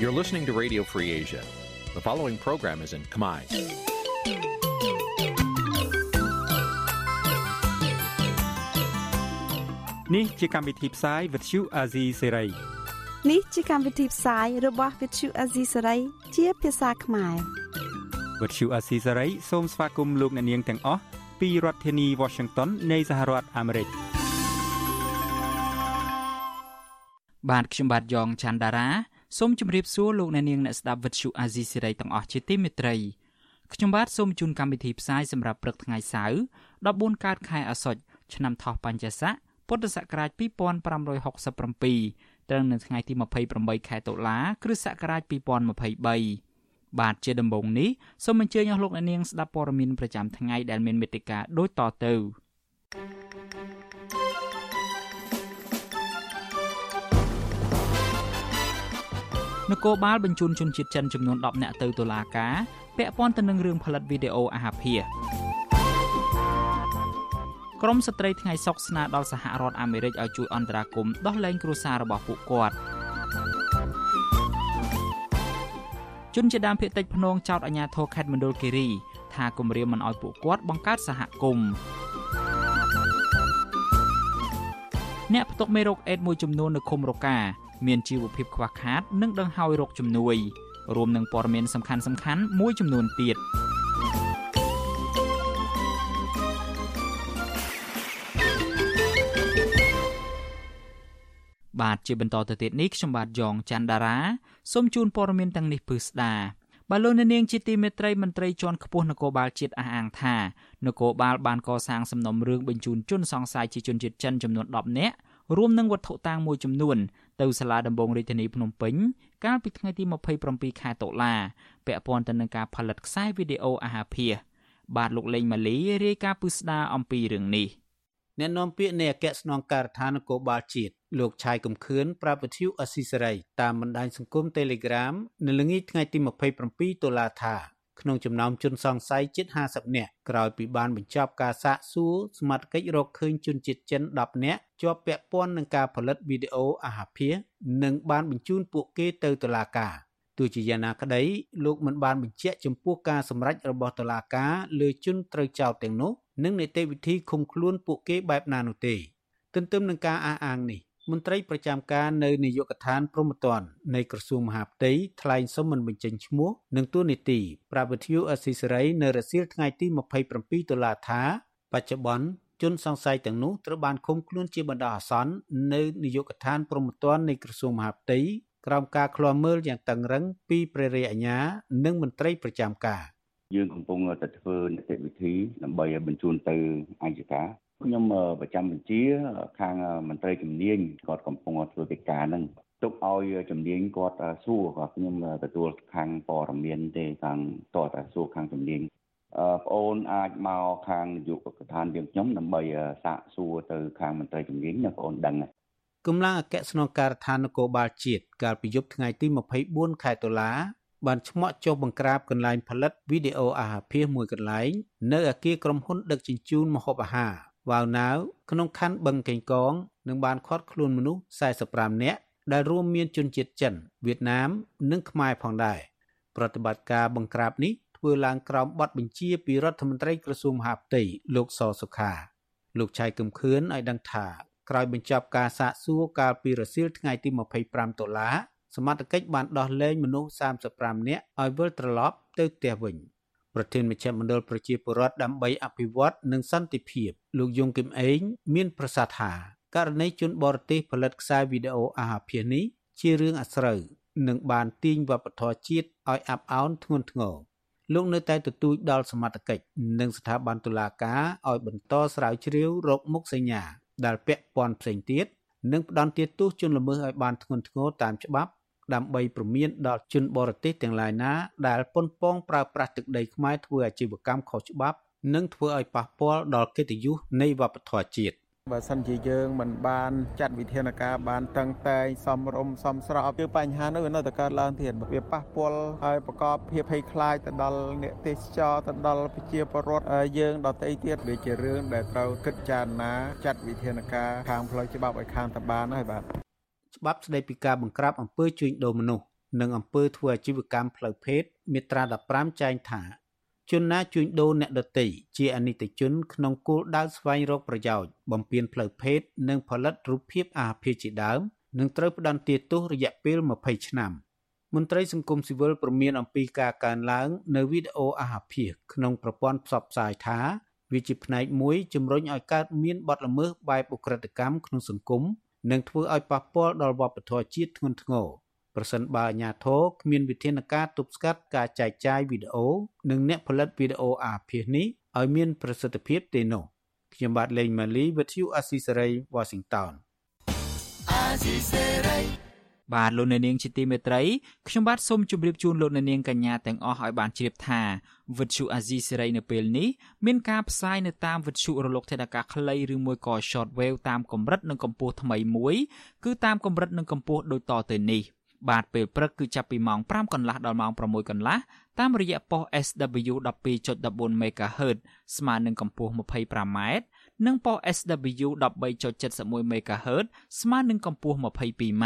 You're listening to Radio Free Asia. The following program is in Khmer. នេះជាកម្មវិធីផ្សាយ Vuthu Azizi Serai នេះជាកម្មវិធីផ្សាយរបស់ Vuthu Azizi Serai ជាភាសាខ្មែរ Vuthu Azizi Serai សូមស្វាគមន៍លោកអ្នកនាងទាំងអស់ពីរដ្ឋធានី Washington នៃសហរដ្ឋអាមេរិកបាទខ្ញុំបាទយ៉ងច័ន្ទដារា សូមជម្រាបសួរលោកអ្នកនាងអ្នកស្ដាប់ Vuthu Azizi Serai ទាំងអស់ជាទីមេត្រីខ្ញុំបាទសូមជូនកម្មវិធីផ្សាយសម្រាប់ព្រឹកថ្ងៃសៅរ៍14កើតខែអាសត់ឆ្នាំថោះបัญចស័កពុទ្ធសករាជ2567ត្រូវនៅថ្ងៃទី28ខែតុលាគ្រិស្តសករាជ2023បាទជាដំបូងនេះសូមអញ្ជើញអស់លោកអ្នកនាងស្ដាប់ព័ត៌មានប្រចាំថ្ងៃដែលមានមេត្តាដូចតទៅ នគរបាលបញ្ជូនជនជាតិចិនចំនួន10នាក់ទៅតុលាការពាក់ព័ន្ធទៅនឹងរឿងផលិតវីដេអូអាហារភាក្រមស្ត្រីថ្ងៃសុកស្នើដល់សហរដ្ឋអាមេរិកឲ្យជួយអន្តរាគមន៍ដោះលែងគ្រួសាររបស់ពួកគាត់ជនជាដើមភៀតតិចភ្នងចោតអាញាធរខេត្តមណ្ឌលគិរីថាគម្រាមមិនឲ្យពួកគាត់បង្កើតសហគមន៍អ្នកផ្ទុកមេរោគអេដមួយចំនួននៅឃុំរកា មានជីវភាពខ្វះខាត និងដង្ហើយរោគជំនួយរួមនឹងព័ត៌មានសំខាន់ៗមួយចំនួនទៀត។បាទជាបន្តទៅទៀតនេះខ្ញុំបាទយ៉ងច័ន្ទដារាសូមជូនព័ត៌មានទាំងនេះពឺស្ដាបាទលោកនាងជាទីមេត្រីមន្ត្រីជាន់ខ្ពស់នគរបាលជាតិអះអាងថានគរបាលបានកសាងសំណុំរឿងបញ្ជូនជនសង្ស័យជាជនជាតិចិនចំនួន10នាក់រួមនឹងវត្ថុតាងមួយចំនួន ទៅសាលាដំបងរាជធានីភ្នំពេញកាលពីថ្ងៃទី27ខែតុលាពាក់ព័ន្ធទៅនឹងការផលិតខ្សែវីដេអូអាហារភាសបាទលោកលេងម៉ាលីរាយការណ៍ពឹស្ដាអំពីរឿងនេះអ្នកនាំពាក្យនៃអគ្គស្នងការដ្ឋាននគរបាលជាតិលោកឆាយកំខឿនប្រាប់វិទ្យុអស៊ីសេរីតាមបណ្ដាញសង្គម Telegram នៅល្ងាចថ្ងៃទី27តុលាថា ក្នុងចំណោមជនសង្ស័យជិត50នាក់ក្រោយពីបានបញ្ចប់ការសាកសួរសមត្ថកិច្ចរកឃើញជនជាតិចិន10នាក់ជាប់ពាក់ព័ន្ធនឹងការផលិតវីដេអូអាហារភាសនិងបានបញ្ជូនពួកគេទៅតុលាការទោះជាយ៉ាងណាក្តីលោកមិនបានបញ្ជាក់ចំពោះការសម្រេចរបស់តុលាការលើជនត្រូវចោទទាំងនោះនិងនីតិវិធីឃុំខ្លួនពួកគេបែបណានោះទេទន្ទឹមនឹងការអះអាងនេះ មន្ត្រីប្រចាំការនៅនាយកដ្ឋានព្រហ្មទណ្ឌនៃក្រសួងមហាផ្ទៃថ្លែងសុំមិនបញ្ចេញឈ្មោះនិងទួនាទីប្រាប់វិទ្យុអស៊ីសេរីនៅរសៀលថ្ងៃទី27ដុល្លារថាបច្ចុប្បន្នជនសង្ស័យទាំងនោះត្រូវបានឃុំខ្លួនជាបណ្ដោះអាសន្ននៅនាយកដ្ឋានព្រហ្មទណ្ឌនៃក្រសួងមហាផ្ទៃក្រោមការឃ្លាំមើលយ៉ាងតឹងរឹងពីព្រះរាជអាជ្ញានិងមន្ត្រីប្រចាំការយើងកំពុងតែធ្វើនីតិវិធីដើម្បីឲ្យបញ្ជូនទៅអัยការ ខ្ញុំប្រចាំបញ្ជា ខាងមន្ត្រីជំនាញគាត់កំពុងធ្វើកិច្ចការហ្នឹងទុកឲ្យជំនាញគាត់សួរគាត់ខ្ញុំទទួលខាងព័ត៌មានទេខាងតតសួរខាងជំនាញប្អូនអាចមកខាងនាយកដ្ឋានយើងខ្ញុំដើម្បីសាកសួរទៅខាងមន្ត្រីជំនាញណាប្អូនដឹងកម្លាំងអគ្គស្នងការដ្ឋាននគរបាលជាតិកាលពីយប់ថ្ងៃទី24ខែតុលាបានឆ្មក់ចុះបង្ក្រាបកន្លែងផលិតវីដេអូអាហារភាសមួយកន្លែង នៅអគារក្រុមហ៊ុនដឹកជញ្ជូនម្ហូបអាហារ វ៉ាវណាវក្នុងខណ្ឌបឹងកេងកងនឹងបានឃាត់ខ្លួនមនុស្ស45នាក់ដែលរួមមានជនជាតិចិនវៀតណាម និងខ្មែរផងដែរប្រតិបត្តិការបង្ក្រាបនេះធ្វើឡើងក្រោមបទបញ្ជាពីរដ្ឋមន្ត្រីក្រសួងមហាផ្ទៃលោកសសុខា លោកឆៃកឹមខឿនឲ្យដឹងថាក្រោយបញ្ចប់ការសាកសួរកាលពីរសៀលថ្ងៃទី25តុលាសមត្ថកិច្ចបានដោះលែងមនុស្ស35នាក់ឲ្យវិលត្រឡប់ទៅផ្ទះវិញ ប្រធានមជ្ឈមណ្ឌលប្រជាពលរដ្ឋដើម្បីអភិវឌ្ឍនិងសន្តិភាព លោកយងគឹមអេង មាន ប្រសាសន៍ថាករណីជនបរទេសផលិតខ្សែវីដេអូអាហារភាសនេះជារឿងអាស្រូវនិងបានទាញវប្បធម៌ជាតិឲ្យអាប់អោនធ្ងន់ធ្ងរលោកនៅតែទទូចដល់សមត្ថកិច្ចនិងស្ថាប័នតុលាការឲ្យបន្តស្រាវជ្រាវរកមុខសញ្ញាដែលពាក់ព័ន្ធផ្សេងទៀតនិងផ្ដន្ទាទោសជនល្មើសឲ្យបានធ្ងន់ធ្ងរតាមច្បាប់ ដើម្បីព្រមានដល់ជនបរទេសទាំងឡាយណា ដែលប៉ុនប៉ងប្រើប្រាស់ទឹកដីខ្មែរធ្វើអាជីវកម្មខុសច្បាប់ និងធ្វើឲ្យប៉ះពាល់ដល់កិត្តិយសនៃវប្បធម៌ជាតិបើសិនជាយើងមិនបានចាត់វិធានការបានតឹងតែងសមរម្យសមស្របគឺបញ្ហានោះវានៅតែកើតឡើងទៀតវាប៉ះពាល់ហើយប្រកបភាពភ័យខ្លាចទៅដល់អ្នកទេសចរទៅដល់ប្រជាពលរដ្ឋយើងដទៃទៀតវាជារឿងដែលត្រូវគិតចារណាចាត់វិធានការខាងផ្លូវច្បាប់ឲ្យខាងតបានហើយបាទ ច្បាប់ស្តីពីការបង្ក្រាបអំពើជួញដូរមនុស្សនិងអំពើធ្វើអាជីវកម្មផ្លូវភេទមាត្រា15ចែងថាជនណាជួញដូរអ្នកដទៃជាអនិច្ចជនក្នុងគោលដៅស្វែងរកប្រយោជន៍បំពេញផ្លូវភេទនិងផលិតរូបភាពអាភារជាដើមនឹងត្រូវផ្តន្ទាទោសរយៈពេល20ឆ្នាំមន្ត្រីសង្គមស៊ីវិលព្រមានអំពីការកើនឡើងនៅវីដេអូអាហាភាសក្នុងប្រព័ន្ធផ្សព្វផ្សាយថាវាជាផ្នែកមួយជំរុញឲ្យកើតមានបទល្មើសបែបអ ுக ្រិតកម្មក្នុងសង្គម និងធ្វើឲ្យប៉ះពាល់ដល់វប្បធម៌ជាតិធ្ងន់ធ្ងរប្រសិនបើអាជ្ញាធរគ្មានវិធានការទប់ស្កាត់ការចែកចាយវីដេអូនិងអ្នកផលិតវីដេអូអាភាសនេះឲ្យមានប្រសិទ្ធភាពទេនោះខ្ញុំបាទលេងម៉ាលីវិទ្យុអាស៊ីសេរី Washington អាស៊ីសេរី បាទលោកអ្នកនាងជាទីមេត្រីខ្ញុំបាទសូមជម្រាបជូនលោកអ្នកនាងកញ្ញាទាំងអស់ឲ្យបានជ្រាបថាវិទ្យុអាស៊ីសេរីនៅពេលនេះមានការផ្សាយនៅតាមវិទ្យុរលកថេដាកាខ្លីឬមួយក៏ short wave តាមកម្រិតនិងកម្ពស់ថ្មីមួយគឺតាមកម្រិតនិងកម្ពស់ដូចតទៅនេះបាទពេលព្រឹកគឺចាប់ពីម៉ោង5កន្លះដល់ម៉ោង6កន្លះតាមរយៈប៉ុស SW 12.14 MHz ស្មើនឹងកម្ពស់ 25m និងប៉ុស SW 13.71 MHz ស្មើនឹងកម្ពស់ 22m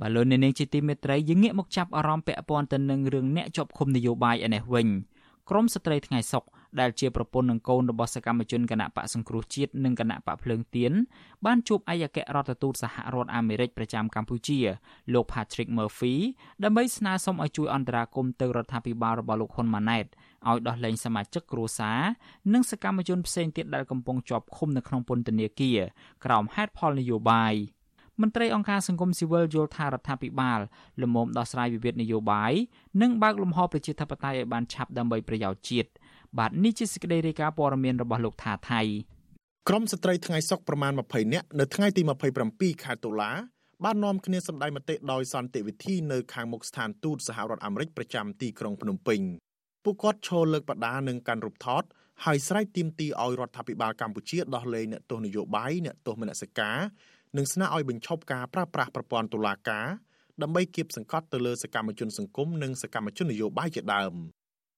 បាទលោកអ្នកនាងជាទីមេត្រីយើងងាកមកចាប់អារម្មណ៍ពាក់ព័ន្ធទៅនឹងរឿងអ្នកជាប់ឃុំនយោបាយឯនេះវិញក្រមស្ត្រីថ្ងៃសុកដែលជាប្រពន្ធនិងកូនរបស់សកម្មជនគណៈបកសង្គ្រោះជាតិនិងគណៈបកភ្លើងទៀនបានជួបឯកអគ្គរដ្ឋទូតសហរដ្ឋអាមេរិកប្រចាំកម្ពុជា លោក Patrick Murphy ដើម្បីស្នើសុំឲ្យជួយអន្តរាគមន៍ទៅរដ្ឋាភិបាលរបស់លោកហ៊ុនម៉ាណែតឲ្យដោះលែងសមាជិកគ្រួសារនិងសកម្មជនផ្សេងទៀតដែលកំពុងជាប់ឃុំនៅក្នុងពន្ធនាគារក្រោមហេតុផលនយោបាយ។ មន្ត្រីអង្គការសង្គមស៊ីវិលយល់ថារដ្ឋាភិបាលលំមដោះស្រាយវិវាទនយោបាយនិងបើកលំហប្រជាធិបតេយ្យឲ្យបានឆាប់ដើម្បីប្រយោជន៍ជាតិបាទនេះជាសេចក្តីរាយការណ៍ព័ត៌មានរបស់លោកថាថៃក្រមស្ត្រីថ្ងៃសុកប្រមាណ20នាក់នៅថ្ងៃទី27ខែតុលាបាននាំគ្នាសម្ដែងមតិដោយសន្តិវិធីនៅខាងមុខស្ថានទូតសហរដ្ឋអាមេរិកប្រចាំទីក្រុងភ្នំពេញពួកគាត់ឈរលើកបដានិងកាន់រូបថតហើយស្រែកទាមទារឲ្យរដ្ឋាភិបាលកម្ពុជាដោះលែងអ្នកទោសនយោបាយអ្នកទោសមនសិការ និងស្នើឲ្យបញ្ឈប់ការប្រើប្រាស់ប្រព័ន្ធតុលាការដើម្បីគៀបសង្កត់ទៅលើសកម្មជនសង្គមនិងសកម្មជននយោបាយជាដើម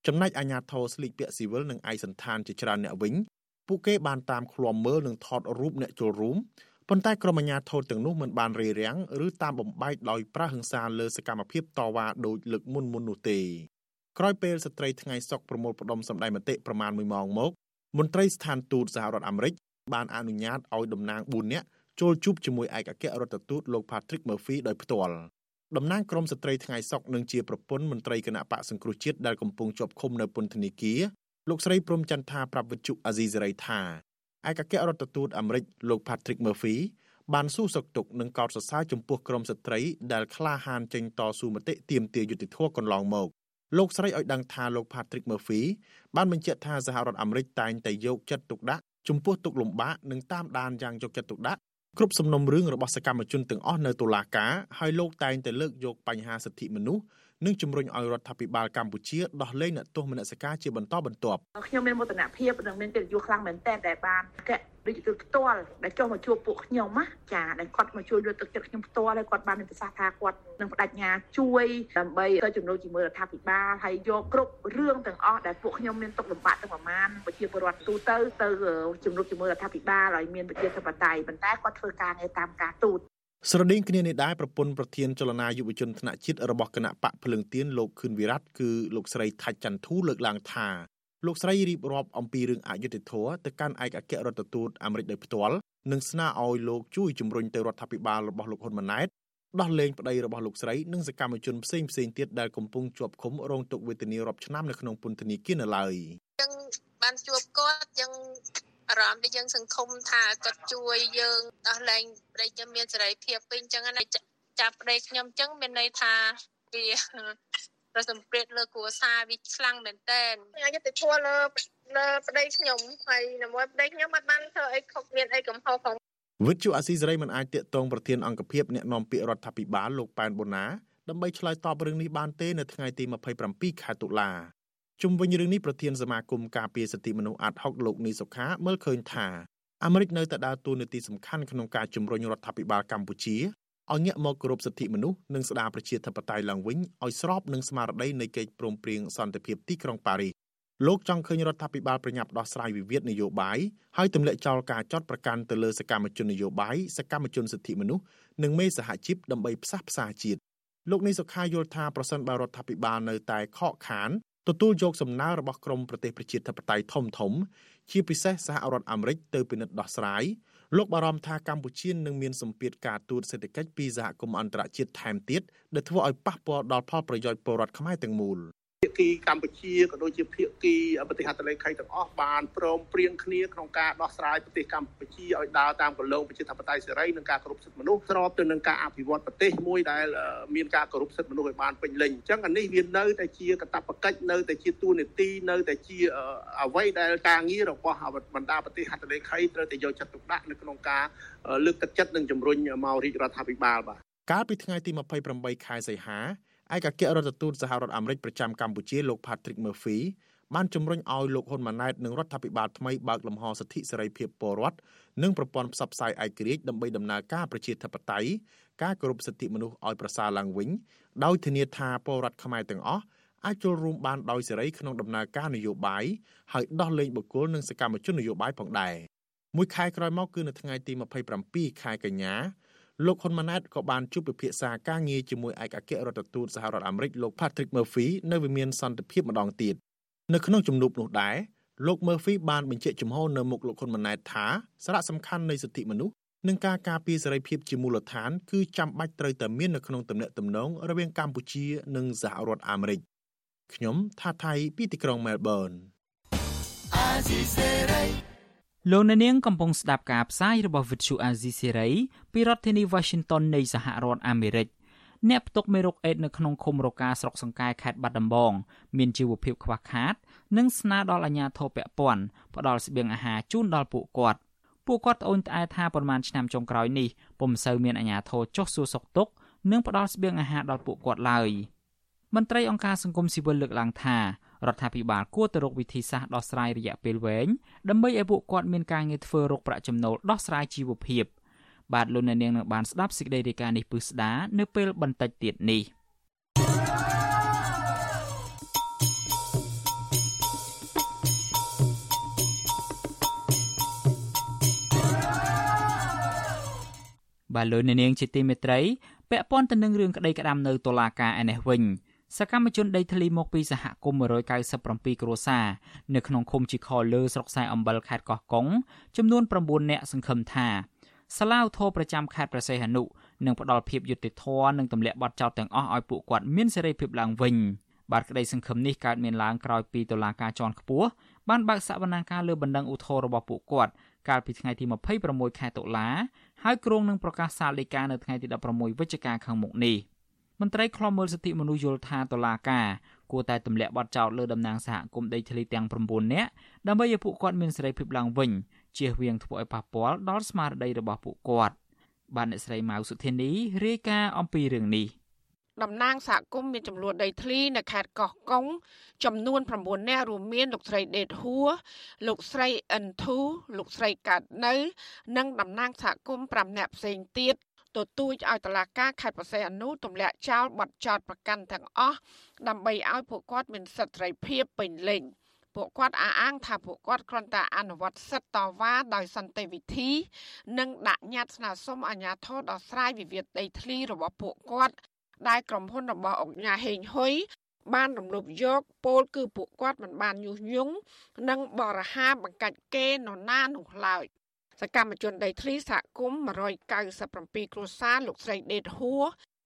ចំណែកអាញាធរស្លីកពាក់ស៊ីវិលនិងឯកសន្តានជាច្រើនអ្នកវិញពួកគេបានតាមឃ្លាំមើលនិងថតរូបអ្នកចូលរួមប៉ុន្តែក្រុមអាជ្ញាធរទាំងនោះមិនបានរារាំងឬតាមបំបែកដោយប្រើហិង្សាលើសកម្មភាពតវ៉ាដោយលើកមុនមុននោះទេក្រោយពេលស្ត្រីថ្ងៃសុកប្រមូលផ្ដុំសម្ដែងមតិប្រមាណ1ម៉ោងមកមន្ត្រីស្ថានទូតសហរដ្ឋអាមេរិកបានអនុញ្ញាតឲ្យតំណាង4នាក់ ចូលជួបជាមួយឯកអគ្គរដ្ឋទូតលោក Patrick Murphy ដោយផ្ទាល់តំណាងក្រមស្ត្រីថ្ងៃសុកនឹងជាប្រពន្ធមន្ត្រីគណៈបកសង្គ្រោះជាតិដែលកំពុងជាប់ឃុំនៅពន្ធនាគារលោកស្រីព្រំចន្ទថាប្រាប់វិទ្យុអាស៊ីសេរីថាឯកអគ្គរដ្ឋទូតអាមេរិកលោក Patrick Murphy បានសួរសុខទុក្ខនិងកោតសរសើរចំពោះក្រមស្ត្រីដែលក្លាហានចេញតស៊ូមតិទាមទារយុត្តិធម៌កន្លងមកលោកស្រីឲ្យដឹងថាលោក Patrick Murphy បានបញ្ជាក់ថាសហរដ្ឋអាមេរិកតែងតែយកចិត្តទុកដាក់ចំពោះទុកលំបាកនិងតាមដានយ៉ាងយកចិត្តទុកដាក់ គ្រប់សំណុំរឿងរបស់សកម្មជនទាំងអស់នៅតុលាការ ហើយលោកតែងតែលើកយកបញ្ហាសិទ្ធិមនុស្ស និងជំរុញឲ្យរដ្ឋាភិបាលកម្ពុជាដោះលែងអ្នកទោសមនសិការជាបន្តបន្ទាប់ខ្ញុំមានមោទនភាពនិងមានកិត្តិយសខ្លាំងមែនទែនដែលបានកៈដូចគឺផ្ទាល់ដែលចុះមកជួបពួកខ្ញុំណាចាដែលគាត់មកជួយលើកទឹកចិត្តខ្ញុំផ្ទាល់ហើយគាត់បានមានប្រសាសន៍ថាគាត់នឹងបដិញ្ញាជួយដើម្បីទៅជំនួយជាមួយរដ្ឋាភិបាលហើយយកគ្រប់រឿងទាំងអស់ដែលពួកខ្ញុំមានទុកលំបាកទាំងប្រមាណប្រជាពលរដ្ឋទូទៅទៅជំនួយជាមួយរដ្ឋាភិបាលឲ្យមានប្រជាធិបតេយ្យប៉ុន្តែគាត់ធ្វើការងារតាមការទូត ស្រដៀងគ្នានេះដែរប្រពន្ធប្រធានចលនាយុវជនថ្នាក់ជាតិរបស់គណៈបកភ្លើងទៀនលោកខឿនវិរៈគឺលោកស្រីថាច់ចន្ទធូលើកឡើងថាលោកស្រីរៀបរាប់អំពីរឿងអយុត្តិធម៌ទៅកាន់ឯកអគ្គរដ្ឋទូតអាមេរិកដោយផ្ទាល់និងស្នើឲ្យលោកជួយជំរុញទៅរដ្ឋាភិបាលរបស់លោកហ៊ុនម៉ាណែតដោះលែងប្តីរបស់លោកស្រីនិងសកម្មជនផ្សេងផ្សេងទៀតដែលកំពុងជាប់ឃុំរងទុក្ខវេទនារាប់ឆ្នាំនៅក្នុងពន្ធនាគារនៅឡើយចឹងបានជួបគាត់ចឹង អារម្មណ៍ដែលយើងសង្ឃុំថាគាត់ជួយយើងដោះលែងប្តីខ្ញុំមានសេរីភាពពេញចឹងណាចាប់ប្តីខ្ញុំចឹងមានន័យថាវារសម្ព្រាតលើគ្រួសារវាខ្លាំងមែនតើខ្ញុំយុទ្ធធម៌លើលើប្តីខ្ញុំហើយជាមួយប្តីខ្ញុំអត់បានធ្វើអីខុសមានអីកំហុសផងវិទ្យុអាស៊ីសេរីមិនអាចតាកតងប្រធានអង្គភិបអ្នកនាំពាក្យរដ្ឋាភិបាលលោកប៉ែនបូណាដើម្បីឆ្លើយតបរឿងនេះបានទេនៅថ្ងៃទី27ខែតុលា ជុំវិញរឿងនេះប្រធានសមាគមការពារសិទ្ធិមនុស្សអាត់ហុកលោកនីសុខាមើលឃើញថាអាមេរិកនៅតែដើរតួនាទីសំខាន់ក្នុងការជំរុញរដ្ឋាភិបាលកម្ពុជាឲ្យងាកមកគោរពសិទ្ធិមនុស្សនិងស្ដារប្រជាធិបតេយ្យឡើងវិញឲ្យស្របនឹងស្មារតីនៃកិច្ចព្រមព្រៀងសន្តិភាពទីក្រុងប៉ារីសលោកចង់ឃើញរដ្ឋាភិបាលប្រញាប់ដោះស្រាយវិវាទនយោបាយហើយទម្លាក់ចោលការចាត់ប្រកាន់ទៅលើសកម្មជននយោបាយសកម្មជនសិទ្ធិមនុស្សនិងមេសហជីពដើម្បីផ្សះផ្សាជាតិលោកនេះសុខាយល់ថាប្រសិនបើរដ្ឋាភិបាលនៅតែខកខាន ទទួលយកសំណើរបស់ក្រមប្រទេសប្រជាធិបតេយ្យធំធំ ជាពិសេសសហរដ្ឋអាមេរិកទៅពិនិត្យដោះស្រាយលោកបារម្ភថាកម្ពុជានឹងមានសម្ពាធការទូតសេដ្ឋកិច្ចពីសហគមន៍អន្តរជាតិថែមទៀតដែលធ្វើឲ្យប៉ះពាល់ដល់ផលប្រយោជន៍ពលរដ្ឋខ្មែរទាំងមូល។ ភាគីកម្ពុជាក៏ដូចជាភាគីប្រទេសហត្ថលេខីទាំងអស់បានព្រមព្រៀងគ្នាក្នុងការដោះស្រាយប្រទេសកម្ពុជាឲ្យដើរតាមគន្លងប្រជាធិបតេយ្យសេរីនិងការគោរពសិទ្ធិមនុស្សស្របទៅនឹងការអភិវឌ្ឍប្រទេសមួយដែលមានការគោរពសិទ្ធិមនុស្សឲ្យបានពេញលេញអញ្ចឹងអានេះវានៅតែជាកាតព្វកិច្ចនៅតែជាទួនាទីនៅតែជាអ្វីដែលការងាររបស់បណ្ដាប្រទេសហត្ថលេខីត្រូវតែយកចិត្តទុកដាក់នៅក្នុងការលើកទឹកចិត្តនិងជំរុញមករាជរដ្ឋាភិបាលបាទកាលពីថ្ងៃទី28ខែសីហា ឯកអគ្គរដ្ឋទូតសហរដ្ឋអាមេរិកប្រចាំកម្ពុជាលោក Patrick Murphy បានជំរុញឲ្យលោកហ៊ុនម៉ាណែតនិងរដ្ឋាភិបាលថ្មីបើកលំហសិទ្ធិសេរីភាពពលរដ្ឋនិងប្រព័ន្ធផ្សព្វផ្សាយឯករាជ្យដើម្បីដំណើរការប្រជាធិបតេយ្យការគោរពសិទ្ធិមនុស្សឲ្យប្រសើរឡើងវិញដោយធានាថាពលរដ្ឋខ្មែរទាំងអស់អាចចូលរួមបានដោយសេរីក្នុងដំណើរការនយោបាយហើយដោះលែងបុគ្គលនិងសកម្មជននយោបាយផងដែរមួយខែក្រោយមកគឺនៅថ្ងៃទី27ខែកញ្ញា លោកហ៊ុនម៉ាណែតក៏បានជួបពិភាក្សាការងារជាមួយឯកអគ្គរដ្ឋទូតសហរដ្ឋអាមេរិកលោក Patrick Murphy នៅវិមានសន្តិភាពម្ដងទៀតនៅក្នុងជំនួបនោះដែរលោក Murphy បានបញ្ជាក់ចំហនៅមុខលោកហ៊ុនម៉ាណែតថាសារៈសំខាន់នៃសិទ្ធិមនុស្សនិងការការពារសេរីភាពជាមូលដ្ឋានគឺចាំបាច់ត្រូវតែមាននៅក្នុងទំនាក់ទំនងរវាងកម្ពុជានិងសហរដ្ឋអាមេរិកខ្ញុំថាថៃពីទីក្រុង Melbourne លោកអ្នកនាងកំពុងស្ដាប់ការផ្សាយរបស់ Vuthu Azizi Serai ពីរដ្ឋធានី Washington នៃសហរដ្ឋអាមេរិកអ្នកផ្ទុកមេរោគអេដនៅក្នុងឃុំរកាស្រុកសង្កែខេត្តបាត់ដំបងមានជីវភាពខ្វះខាត និងស្នើដល់អាជ្ញាធរពាក់ព័ន្ធផ្ដល់ស្បៀងអាហារជូនដល់ពួកគាត់ពួកគាត់ត្អូញត្អែថាប្រមាណឆ្នាំចុងក្រោយនេះពុំសូវមានអាជ្ញាធរចុះសួរសុខទុក្ខនិងផ្ដល់ស្បៀងអាហារដល់ពួកគាត់ឡើយមន្ត្រីអង្គការសង្គមស៊ីវិលលើកឡើងថា រដ្ឋាភិបាលគួរទៅរកវិធីសាស្ត្រដោះស្រាយរយៈពេលវែងដើម្បីឲ្យពួកគាត់មានការងារធ្វើរកប្រាក់ចំណូលដោះស្រាយជីវភាពបាទលោកអ្នកនាងនឹងបានស្ដាប់សេចក្តីរាយការណ៍នេះពឹស្ដានៅពេលបន្តិចទៀតនេះបាទលោកអ្នកនាងជាទីមេត្រីពាក់ព័ន្ធទៅនឹងរឿងក្តីក្តាំនៅតុលាការឯនេះវិញ សកម្មជនដីធ្លីមកពីសហគមន៍197គ្រួសារនៅក្នុងឃុំជីខលើស្រុកខ្សែអំបិលខេត្តកោះកុងចំនួន9នាក់សង្ឃឹមថាសាឡាវធរប្រចាំខេត្តព្រះសីហនុនឹងផ្ដល់ភាពយុត្តិធម៌និងទម្លាក់បទចោទទាំងអស់ឲ្យពួកគាត់មានសេរីភាពឡើងវិញបាទក្តីសង្ឃឹមនេះកើតមានឡើងក្រោយពីតុលាការជាន់ខ្ពស់បានបើកសវនាការលើបណ្ដឹងឧទ្ធររបស់ពួកគាត់កាលពីថ្ងៃទី26ខែតុលាហើយគ្រោងនឹងប្រកាសសាលដីកានៅថ្ងៃទី16វិច្ឆិកាខាងមុខនេះ។ មន្ត្រីខ្លំមើលសិទ្ធិមនុស្សយល់ថាតុលាការគួរតែទម្លាក់បទចោទលើតំណាងសហគមន៍ដីធ្លីទាំង9នាក់ដើម្បីឲ្យពួកគាត់មានសេរីភាពឡើងវិញជៀសវាងធ្វើឲ្យប៉ះពាល់ដល់ស្មារតីរបស់ពួកគាត់បានអ្នកស្រីម៉ៅសុធានីរាយការណ៍អំពីរឿងនេះតំណាងសហគមន៍មានចំនួនដីធ្លីនៅខេត្តកោះកុងចំនួន9នាក់រួមមានលោកស្រីដេតហួរលោកស្រីអិនធូលោកស្រីកាត់នៅ និងតំណាងសហគមន៍5នាក់ផ្សេងទៀត ទទូចឲ្យតឡាការខេត្តបរសៃអនុទម្លាក់ចោលបទចោតប្រកាន់ទាំងអស់ដើម្បីឲ្យពួកគាត់មានសិទ្ធិសេរីភាពពេញលេញពួកគាត់អះអាងថាពួកគាត់គ្រាន់តែអនុវត្តសិទ្ធិតវ៉ាដោយសន្តិវិធី និងដាក់ញត្តិស្នើសុំអាជ្ញាធរដោះស្រាយវិវាទដីធ្លីរបស់ពួកគាត់ដែលក្រុមហ៊ុនរបស់អង្គការហេងហ៊ុយបានរំលោភយកពលគឺពួកគាត់មិនបានញុះញង់និងបរិហាបង្កាច់គេនរណានោះឡើយ សកម្មជនដីធ្លីសហគមន៍197គ្រួសារលោកស្រីដេតហួរ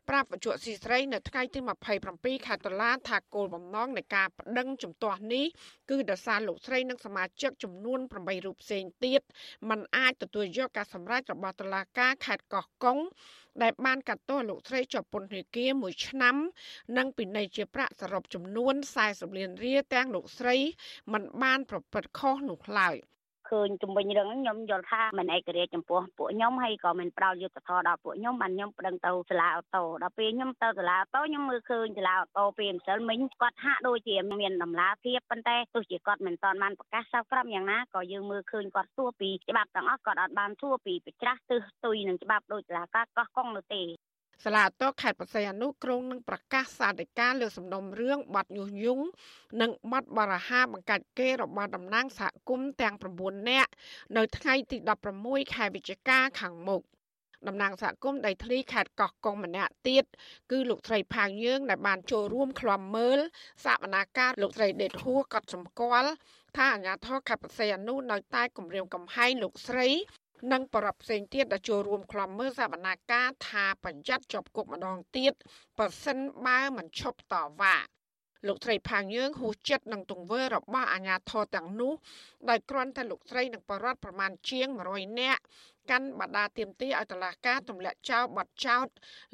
ប្រាប់វិទ្យុស៊ីស្រីនៅថ្ងៃទី27ខែតុលាថាគោលបំណងនៃការប្តឹងជំទាស់នេះគឺដោយសារលោកស្រីនិងសមាជិកចំនួន8រូបផ្សេងទៀតมันអាចទទួលយកការសម្រេចរបស់តុលាការខេត្តកោះកុងដែលបានកាត់ទោសលោកស្រីជាប់ពន្ធនាគារ1ឆ្នាំ និងពិន័យជាប្រាក់សរុបចំនួន40លានរៀលទាំងលោកស្រីមិនបានប្រព្រឹត្តខុសនោះឡើយ។ ឃើញជំវិញរឿងហ្នឹងខ្ញុំយល់ថាមិនឯករាជ្យចំពោះពួកខ្ញុំហើយក៏មិនផ្ដល់យុត្តិធម៌ដល់ពួកខ្ញុំបានខ្ញុំប្តឹងទៅសាលាអូតូដល់ពេលខ្ញុំទៅសាលាអូតូខ្ញុំមើលឃើញសាលាអូតូពេលម្សិលមិញគាត់ហាក់ដូចជាមានដំណាភាពប៉ុន្តែទោះជាគាត់មិនតាន់បានប្រកាសសោកក្រមយ៉ាងណាក៏យើងមើលឃើញគាត់សួរពីច្បាប់ទាំងអស់គាត់អត់បានសួរពីប្រច្រាស់ទិសទុយនឹងច្បាប់ដោយសាលាការកោះកុងនោះទេ សាលាតខេត្តបរសៃអនុគ្រងនឹងប្រកាសសាធិការលើសំណុំរឿងបាត់ញុះញង់និងបាត់បរាហាបង្កាច់គេរបស់តំណាងសហគមន៍ទាំង9នាក់នៅថ្ងៃទី16ខែវិច្ឆិកាខាងមុខតំណាងសហគមន៍ដីធ្លីខេត្តកោះកុងម្នាក់ទៀតគឺលោកស្រីផាងយើងដែលបានចូលរួមក្លំមើលសកម្មភាពលោកស្រីដេតហួរក៏សម្គាល់ថាអាញាធរខេត្តបរសៃអនុនៅតែគម្រាមកំហែងលោកស្រី និងបរិបផ្សេងទៀតដែលចូលរួមក្លំមើលសវនាការថាបញ្ញត្តិជាប់គុកម្ដងទៀតបើសិនបើមិនឈប់តវ៉ាលោកស្រីផាងយើងហួសចិត្តនឹងទង្វើរបស់អាញាធរទាំងនោះដោយគ្រាន់តែលោកស្រីនិងបរិវត្តប្រមាណជាង100នាក់កាន់បដាទៀមទីឲ្យតឡាការទម្លាក់ចោលបទចោត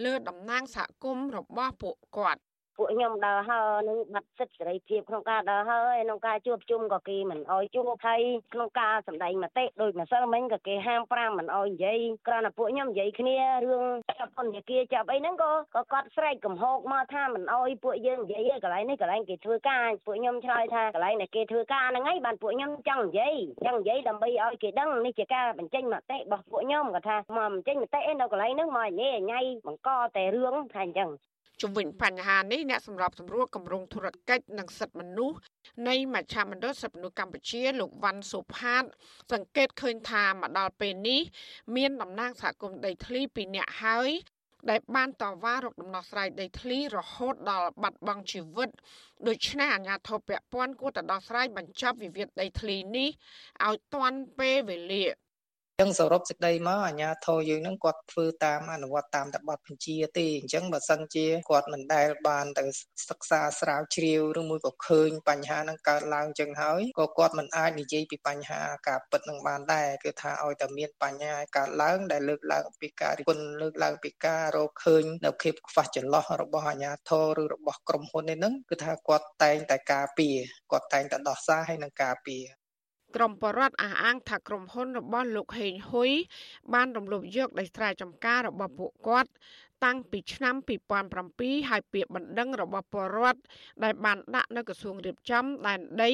លើតំណាងសហគមន៍របស់ពួកគាត់ ពួកខ្ញុំដើរហើនឹងបាត់សិទ្ធិសេរីភាពក្នុងការដើរហើក្នុងការជួបជុំក៏គេមិនអោយជួបហើយក្នុងការសម្ដែងមតិដោយម្សិលមិញក៏គេហាម5មិនអោយនិយាយគ្រាន់តែពួកខ្ញុំនិយាយគ្នារឿងចាប់ពន្ធនាគារចាប់អីហ្នឹងក៏ក៏គាត់ស្រែកកំហុកមកថាមិនអោយពួកយើងនិយាយកន្លែងនេះកន្លែងគេធ្វើការពួកខ្ញុំឆ្លើយថាកន្លែងដែលគេធ្វើការហ្នឹងហើយបានពួកខ្ញុំចង់និយាយចង់និយាយដើម្បីឲ្យគេដឹងនេះជាការបញ្ចេញមតិរបស់ពួកខ្ញុំគាត់ថាមកបញ្ចេញមតិឯនៅកន្លែងហ្នឹងមកញ៉េញ៉ៃបង្កតែរឿងថាអញ្ចឹង ជំវិញបញ្ហានេះអ្នកសម្របសម្រួលគម្រោងធុរកិច្ចនិងសិទ្ធិមនុស្សនៃមជ្ឈមណ្ឌលសិទ្ធិមនុស្សកម្ពុជាលោកវ៉ាន់សុផាត សង្កេតឃើញថាមកដល់ពេលនេះ មានតំណាងសហគមន៍ដីធ្លីពីរនាក់ហើយដែលបានតវ៉ារកដំណោះស្រាយដីធ្លីរហូតដល់បាត់បង់ជីវិតដូច្នេះអាជ្ញាធរពាក់ព័ន្ធគួរតែដោះស្រាយបញ្ចប់វិវាទដីធ្លីនេះឲ្យទាន់ពេលវេលា ចឹងសរុបសេចក្តីមកអាជ្ញាធរយើងនឹងគាត់ធ្វើតាមអនុវត្តតាមតែបទបញ្ជាទេអញ្ចឹងបើសិនជាគាត់មិនដែលបានទៅសិក្សាស្រាវជ្រាវឬមួយក៏ឃើញបញ្ហានឹងកើតឡើងចឹងហើយក៏គាត់មិនអាចនិយាយពីបញ្ហាការពិតនឹងបានដែរគឺថាឲ្យតែមានបញ្ហាកើតឡើងដែលលើកឡើងពីការរិះគន់លើកឡើងពីការរកឃើញនៅភាព ខ្វះចន្លោះរបស់អាជ្ញាធរឬរបស់ក្រុមហ៊ុននេះនឹងគឺថាគាត់តែងតែការពារគាត់តែងតែដោះសារឲ្យនឹងការពារ ក្រមបរដ្ឋអះអាងថាក្រុមហ៊ុនរបស់លោកហេងហ៊ុយបានរំលោភយកដីស្រែចម្ការរបស់ពួកគាត់ តាំងពីឆ្នាំ2007ហើយពាក្យបណ្ដឹងរបស់បរដ្ឋដែលបានដាក់នៅក្រសួងរៀបចំដែនដី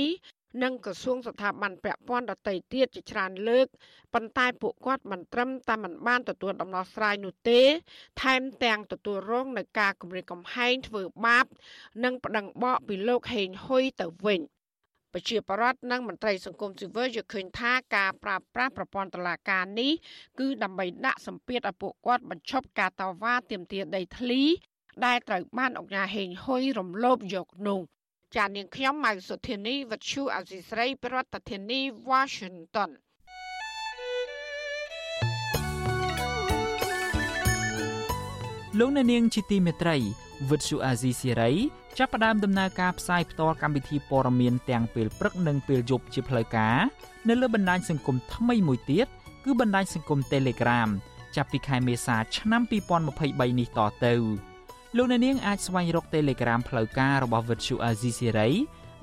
និងក្រសួងស្ថាប័នពាក់ព័ន្ធដទៃទៀតជាច្រើនលើកប៉ុន្តែពួកគាត់មិនត្រឹមតែមិនបានទទួលដំណោះស្រាយនោះទេ ថែមទាំងទទួលរងនឹងការគំរាមកំហែងធ្វើបាប និងប្តឹងបកពីលោកហេងហ៊ុយទៅវិញ។ ប្រជាប្រដ្ឋនិងមន្ត្រីសង្គមស៊ីវិលយល់ឃើញថាការប្រើប្រាស់ប្រព័ន្ធតុលាការនេះគឺដើម្បីដាក់សម្ពាធឲ្យពួកគាត់បញ្ឈប់ការតវ៉ាទាមទារដីធ្លី ដែលត្រូវបានអង្គការហេងហ៊ុយរំលោភយកនោះចាននាងខ្ញុំម៉ៅសុធានីវັດឈូអសីស្រីប្រធានាធិបតី Washington លោកអ្នកនាងជាទីមេត្រីវិទ្យុអាស៊ីសេរី ចាប់ផ្ដើមដំណើរការផ្សាយផ្ទាល់កម្មវិធីព័ត៌មានទាំងពេលព្រឹកនិងពេលយប់ជាផ្លូវការនៅលើបណ្ដាញសង្គមថ្មីមួយទៀតគឺបណ្ដាញសង្គម Telegram ចាប់ពីខែមេសាឆ្នាំ2023នេះតទៅលោកអ្នកនាងអាចស្វែងរក Telegram ផ្លូវការរបស់ Vuthu Azizi Siri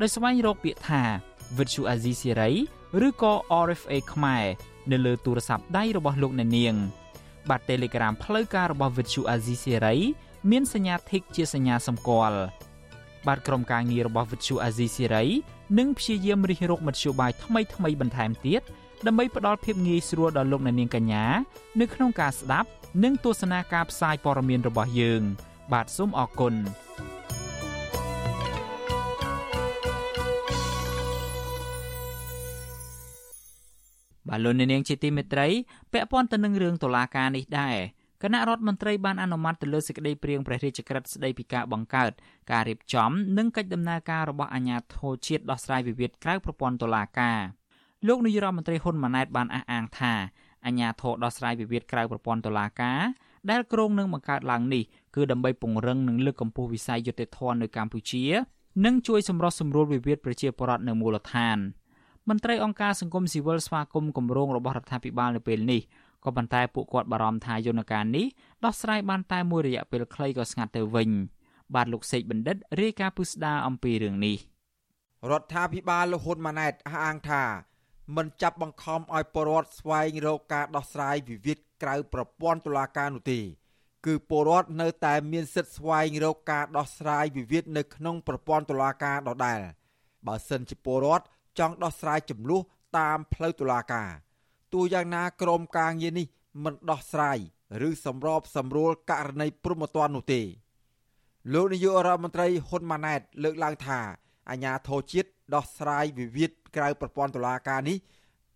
ដោយស្វែងរកពាក្យថា Vuthu Azizi Siri ឬក៏ RFA ខ្មែរនៅលើទូរស័ព្ទដៃរបស់លោកអ្នកនាងបាទ Telegram ផ្លូវការរបស់ Vuthu Azizi Siri មានសញ្ញា Tick ជាសញ្ញាសម្គាល់ បាទក្រុមការងាររបស់វិទ្យុអាស៊ីសេរីនឹងព្យាយាមរិះរកមធ្យោបាយថ្មីថ្មីបន្ថែមទៀតដើម្បីផ្ដល់ភាពងាយស្រួលដល់លោកអ្នកនាងកញ្ញានៅក្នុងការស្ដាប់និងទស្សនាការផ្សាយព័ត៌មានរបស់យើង បាទសូមអរគុណបាទលោកអ្នកនាងជាទីមេត្រីពាក់ព័ន្ធទៅនឹងរឿងតុលាការនេះដែរ គណៈរដ្ឋមន្ត្រីបានអនុម័តទៅលើសេចក្តីព្រាងព្រះរាជក្រឹត្យស្តីពីការបង្កើតការរៀបចំនិងកិច្ចដំណើរការរបស់អាជ្ញាធរជាតិដោះស្រាយវិវាទក្រៅប្រព័ន្ធតុលាការលោកនាយរដ្ឋមន្ត្រីហ៊ុនម៉ាណែតបានអះអាងថាអាជ្ញាធរដោះស្រាយវិវាទក្រៅប្រព័ន្ធតុលាការដែលគ្រោងនឹងបង្កើតឡើងនេះគឺដើម្បីពង្រឹងនិងលើកកម្ពស់វិស័យយុត្តិធម៌នៅកម្ពុជានិងជួយសម្រោះសម្រួលវិវាទប្រជាពលរដ្ឋនៅមូលដ្ឋានមន្ត្រីអង្គការសង្គមស៊ីវិលស្វាគមន៍គម្រោងរបស់រដ្ឋាភិបាលនៅពេលនេះ ក៏ប៉ុន្តែពួកគាត់បារម្ភថាយន្តការនេះដោះស្រាយបានតែមួយរយៈពេលខ្លីក៏ស្ងាត់ទៅវិញ បាទលោកសេកបណ្ឌិតរាយការណ៍ពុស្ដាអំពីរឿងនេះរដ្ឋាភិបាលលហ៊ុនម៉ាណែតអះអាងថាមិនចាប់បង្ខំឲ្យពលរដ្ឋស្វែងរកការដោះស្រាយវិវាទក្រៅប្រព័ន្ធតុលាការនោះទេគឺពលរដ្ឋនៅតែមានសិទ្ធិស្វែងរកការដោះស្រាយវិវាទនៅក្នុងប្រព័ន្ធតុលាការដដែលបើសិនជាពលរដ្ឋចង់ដោះស្រាយចំនួនតាមផ្លូវតុលាការ ទោះយ៉ាងណាក្រមការងារនេះមិនដោះស្រាយឬសម្របសម្រួលករណីព្រំប្រទាននោះទេលោកនាយករដ្ឋមន្ត្រីហ៊ុនម៉ាណែតលើកឡើងថាអាញាធរជាតិដោះស្រាយវិវាទក្រៅប្រព័ន្ធតុលាការនេះ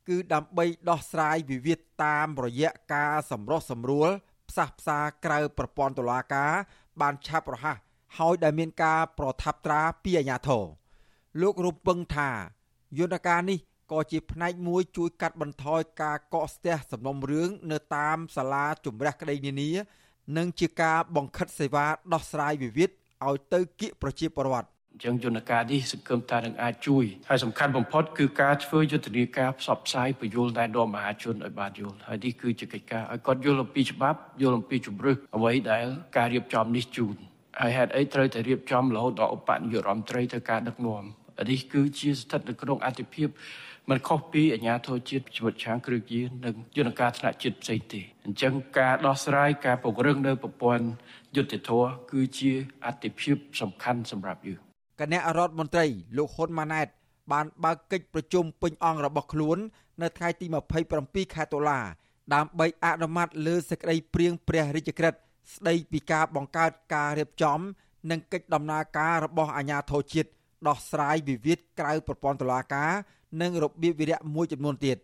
គឺដើម្បីដោះស្រាយវិវាទតាមរយៈការសម្រុះសម្រួលផ្សះផ្សាក្រៅប្រព័ន្ធតុលាការ បានឆាប់រហ័សហើយដែលមានការប្រថាប់ត្រាពីអាជ្ញាធរលោករំពឹងថាយន្តការនេះ ក៏ជាផ្នែកមួយជួយកាត់បន្ថយការកកស្ទះសំណុំរឿងនៅតាមសាលាជំរះក្តីនានា និងជាការបង្ខិតសេវាដោះស្រាយវិវាទឲ្យទៅគៀកប្រជាពលរដ្ឋអញ្ចឹងយន្តការនេះសង្ឃឹមថានឹងអាចជួយហើយសំខាន់បំផុតគឺការធ្វើយុទ្ធនាការផ្សព្វផ្សាយពយល់តែដល់មហាជនឲ្យបានយល់ហើយនេះគឺជាកិច្ចការឲ្យគាត់យល់អំពីច្បាប់យល់អំពីជំរឹះអ្វីដែលការរៀបចំនេះជូនហើយហេតុអីត្រូវតែរៀបចំរហូតដល់ឧបនាយករដ្ឋមន្ត្រីទៅការដឹកនាំនេះគឺជាស្ថិតនៅក្នុងអតិភិបមិនខុសពីអាញាធរជាតិជីវិតឆាងគ្រឿងយានិងយន្តការថ្នាក់ជាតិផ្សេងទេអញ្ចឹងការដោះស្រាយការពង្រឹងនៅប្រព័ន្ធយុត្តិធម៌គឺជាអតិភិបសំខាន់សម្រាប់យើងគណៈរដ្ឋមន្ត្រីលោកហ៊ុនម៉ាណែត បានបើកកិច្ចប្រជុំពេញអង្គរបស់ខ្លួន នៅថ្ងៃទី27ខែតុលាដើម្បីអនុម័តលើសេចក្តីព្រៀងព្រះរាជក្រឹត្យស្តីពីការបង្កើតការរៀបចំ និងកិច្ចដំណើរការរបស់អាជ្ញាធរជាតិដោះស្រាយវិវាទក្រៅប្រព័ន្ធតុលាការ និងរបៀបវិរៈមួយចំនួនទៀត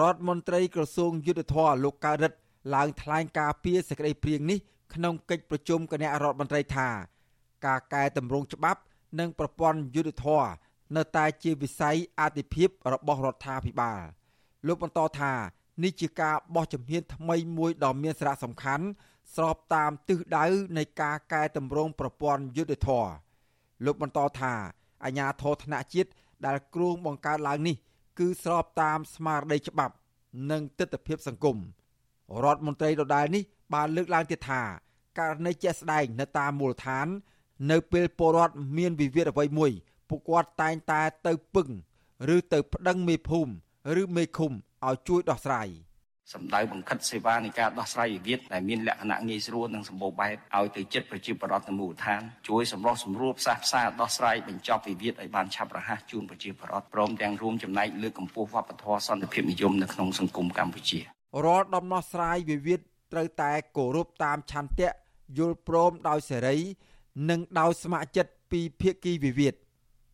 រដ្ឋមន្ត្រីក្រសួងយុទ្ធភ័ពលោកកើតរិទ្ធឡើងថ្លែងការពីសេចក្តីព្រៀងនេះក្នុងកិច្ចប្រជុំគណៈរដ្ឋមន្ត្រីថា ការកែតម្រង់ច្បាប់ និងប្រព័ន្ធយុទ្ធភ័ពនៅតែជាវិស័យអធិភាពរបស់រដ្ឋាភិបាលលោកបន្តថានេះជាការបោះជំហានថ្មីមួយដ៏មានសារៈសំខាន់ស្របតាមទិសដៅនៃការកែតម្រង់ប្រព័ន្ធយុទ្ធធរលោកបន្តថាអាញាធរធនៈជាតិ ដែលគ្រោងបង្កើតឡើងនេះ គឺស្របតាមស្មារតីច្បាប់ និងទស្សនវិជ្ជាសង្គមរដ្ឋមន្ត្រីដដែលនេះបានលើកឡើងទៀតថាករណីជាក់ស្ដែងនៅតាមមូលដ្ឋាន នៅពេលពលរដ្ឋមានវិវាទអ្វីមួយពួកគាត់តែងតែទៅពឹង ឬទៅប្តឹងមេភូមិឬមេឃុំឲ្យជួយដោះស្រាយ។ សម្ដៅបង្ខិតសេវានៃការដោះស្រាយវិវាទដែលមានលក្ខណៈងាយស្រួលនិងសម្បូរបែបឲ្យទៅចិត្តប្រជាពលរដ្ឋនៅមូលដ្ឋានជួយសម្រុះសម្រួលផ្សះផ្សាដោះស្រាយបញ្ចប់វិវាទឲ្យបានឆាប់រហ័សជូនប្រជាពលរដ្ឋព្រមទាំងរួមចំណែកលើកកម្ពស់វប្បធម៌សន្តិភាពនិយមនៅក្នុងសង្គមកម្ពុជារាល់ដំណោះស្រាយវិវាទត្រូវតែគោរពតាមឆន្ទៈយល់ព្រមដោយសេរី និងដោយស្ម័គ្រចិត្តពីភាគីវិវាទ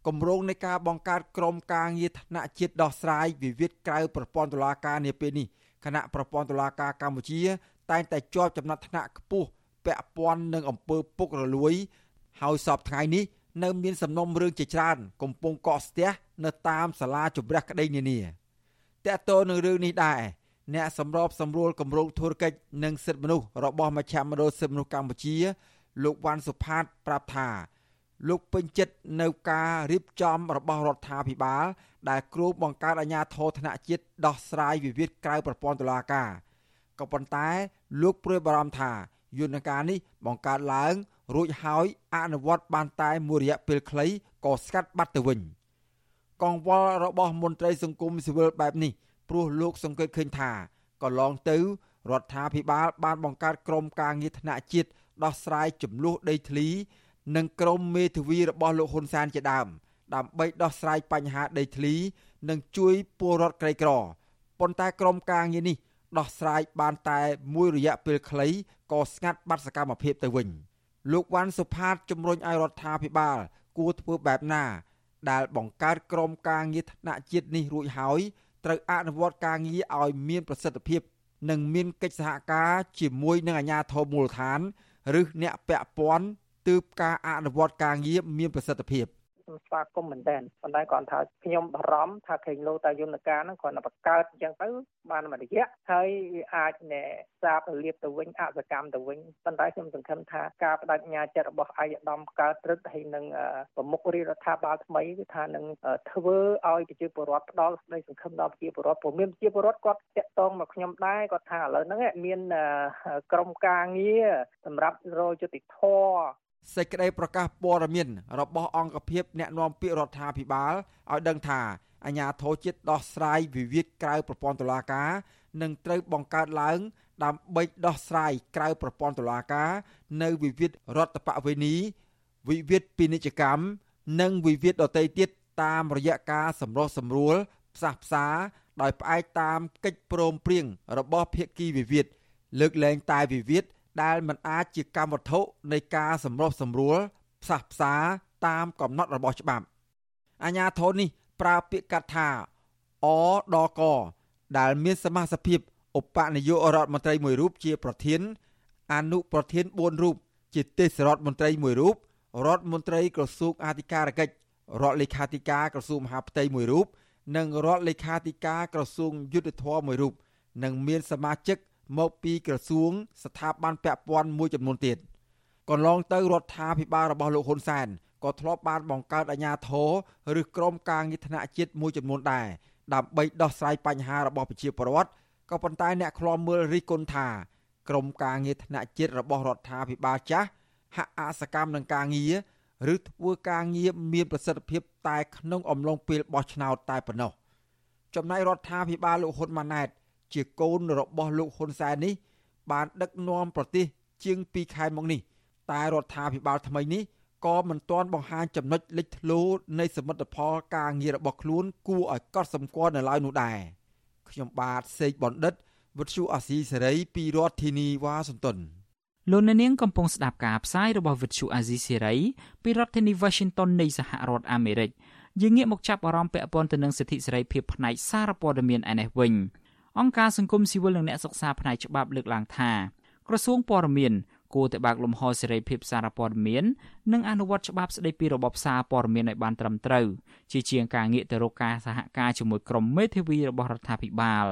គម្រោងនៃការបង្កើតក្រុមការងារថ្នាក់ជាតិដោះស្រាយវិវាទក្រៅប្រព័ន្ធតុលាការនាពេលនេះ គណៈប្រព័ន្ធតុលាការកម្ពុជា តែងតែជាប់ចំណាត់ថ្នាក់ខ្ពស់ពាក់ព័ន្ធនឹងអំពើពុករលួយ ហើយសពថ្ងៃនេះនៅមានសំណុំរឿងជាច្រើន កំពុងកកស្ទះនៅតាមសាលាជំរះក្តីនានាតើតើនឹងរឿងនេះដែរអ្នកសម្របសម្រួលគម្រោងធុរកិច្ចនិងសិទ្ធិមនុស្សរបស់មជ្ឈមណ្ឌលសិទ្ធិមនុស្សកម្ពុជា លោកវ៉ាន់សុផាតប្រាប់ថា លោកពេញចិត្តនៅការរៀបចំរបស់រដ្ឋាភិបាល ដែលគ្រូបង្កើតអាជ្ញាធរថ្នាក់ជាតិដោះស្រាយវិវាទក្រៅប្រព័ន្ធតុលាការក៏ប៉ុន្តែលោកព្រួយបារម្ភថាយន្តការនេះបង្កើតឡើងរួចហើយអនុវត្តបានតែមួយរយៈពេលខ្លីក៏ស្កាត់បាត់ទៅវិញកង្វល់របស់មន្ត្រីសង្គមស៊ីវិលបែបនេះព្រោះលោកសង្កេតឃើញថាកន្លងទៅរដ្ឋាភិបាលបានបង្កើតក្រុមការងារថ្នាក់ជាតិដោះស្រាយចំនួនដីធ្លី និងក្រុមមេធាវីរបស់លោកហ៊ុនសែនជាដើម ដើម្បីដោះស្រាយបញ្ហាដីធ្លី និងជួយពលរដ្ឋក្រីក្រប៉ុន្តែក្រុមការងារនេះដោះស្រាយបានតែមួយរយៈពេលខ្លីក៏ស្ងាត់បាត់សកម្មភាពទៅវិញលោកវ៉ាន់សុផាតជំរុញឲ្យរដ្ឋាភិបាល គួរធ្វើបែបណា ដែលបង្កើតក្រុមការងារថ្នាក់ជាតិនេះរួចហើយត្រូវអនុវត្តការងារឲ្យមានប្រសិទ្ធភាព និងមានកិច្ចសហការជាមួយនឹងអាជ្ញាធរមូលដ្ឋាន ឬអ្នកពាក់ព័ន្ធទើបការអនុវត្តការងារមានប្រសិទ្ធភាព ខ្ញុំស្វាគមន៍មែនតើប៉ុន្តែគាត់ថាខ្ញុំបារម្ភថាឃើញលោតាយន្តការហ្នឹងគាត់នឹងបង្កើតអញ្ចឹងទៅបានមួយរយៈហើយវាអាចណែសាបលៀបទៅវិញអសកម្មទៅវិញប៉ុន្តែខ្ញុំសង្ឃឹមថាការបដិញ្ញាចិត្តរបស់អាយដាមកើតព្រឹកហើយនឹងប្រមុខរាជរដ្ឋាភិបាលថ្មីគឺថានឹងធ្វើឲ្យប្រជាពលរដ្ឋផ្ដល់សេចក្តីសង្ឃឹមដល់ប្រជាពលរដ្ឋព្រោះមានប្រជាពលរដ្ឋគាត់តាក់ទងមកខ្ញុំដែរគាត់ថាឥឡូវហ្នឹងមានក្រុមការងារសម្រាប់រយុតិធរ សេចក្តីប្រកាសព័ត៌មានរបស់អង្គភាពអ្នកណែនាំពាក្យរដ្ឋាភិបាលឲ្យដឹងថាអាជ្ញាធរជាតិដោះស្រាយវិវាទក្រៅប្រព័ន្ធតុលាការនឹងត្រូវបង្កើតឡើងដើម្បីដោះស្រាយក្រៅប្រព័ន្ធតុលាការ នៅវិវាទរដ្ឋបវេនីវិវាទពាណិជ្ជកម្មនិងវិវាទដទៃទៀតតាមរយៈការសម្រុះសម្រួលផ្សះផ្សាដោយផ្អែកតាមកិច្ចព្រមព្រៀងរបស់ភាគីវិវាទលើកលែងតែវិវាទ ដែលមិនអាចជាកម្មវត្ថុនៃការសម្រុះសម្រួលផ្សះផ្សាតាមកំណត់របស់ច្បាប់អាញាធននេះប្រើពាក្យកាត់ថាអដកដែលមានសមាជិកភាពឧបនាយករដ្ឋមន្ត្រីមួយរូបជាប្រធាន អនុប្រធាន4រូបជាទេសរដ្ឋមន្ត្រីមួយរូបរដ្ឋមន្ត្រីក្រសួងអធិការកិច្ចរដ្ឋលេខាធិការក្រសួងមហាផ្ទៃមួយរូបនិងរដ្ឋលេខាធិការក្រសួងយុទ្ធភ័ពមួយរូបនិងមានសមាជិក មកពីក្រសួង ស្ថាប័នពាក់ព័ន្ធមួយចំនួនទៀតកន្លងទៅរដ្ឋាភិបាលរបស់លោកហ៊ុនសែនក៏ធ្លាប់បានបង្កើតអាជ្ញាធរឬក្រុមការងារថ្នាក់ជាតិមួយចំនួនដែរដើម្បីដោះស្រាយបញ្ហារបស់ប្រជាពលរដ្ឋក៏ប៉ុន្តែអ្នកខ្លាំមើលរិះគន់ថាក្រុមការងារថ្នាក់ជាតិរបស់រដ្ឋាភិបាលចាស់ហាក់អសកម្មនឹងការងារឬធ្វើការងារមានប្រសិទ្ធភាពតែក្នុងអំឡុងពេលបោះឆ្នោតតែប៉ុណ្ណោះចំណែករដ្ឋាភិបាលលោកហ៊ុនម៉ាណែត ជាកូនរបស់លោកហ៊ុនសែននេះ បានដឹកនាំប្រទេសជាង2ខែមកនេះតែរដ្ឋាភិបាលថ្មីនេះក៏មិនទាន់បង្ហាញចំណុចលេចធ្លោនៃសមិទ្ធផលការងាររបស់ខ្លួនគួរឲ្យកត់សម្គាល់នៅឡើយនោះដែរខ្ញុំបាទសេកបណ្ឌិតវុទ្ធុអាស៊ីសេរីពីរដ្ឋធានីវ៉ាស៊ីនតោនលោកអ្នកនាងកំពុងស្ដាប់ការផ្សាយរបស់វិទ្យុអាស៊ីសេរីពីរដ្ឋធានី Washington នៃសហរដ្ឋអាមេរិកយើងងាកមកចាប់អារម្មណ៍ពាក់ព័ន្ធទៅនឹងសិទ្ធិសេរីភាពផ្នែកសារព័ត៌មានឯនេះវិញ អង្គការសង្គមស៊ីវិលនិងអ្នកសិក្សាផ្នែកច្បាប់លើកឡើងថាក្រសួងព័ត៌មានគួរតែបើកលំហសេរីភាពសារព័ត៌មាននិងអនុវត្តច្បាប់ស្តីពីរបបសារព័ត៌មានឲ្យបានត្រឹមត្រូវជាជាងការងាកទៅរកការសហការជាមួយក្រុមមេធាវីរបស់រដ្ឋាភិបាល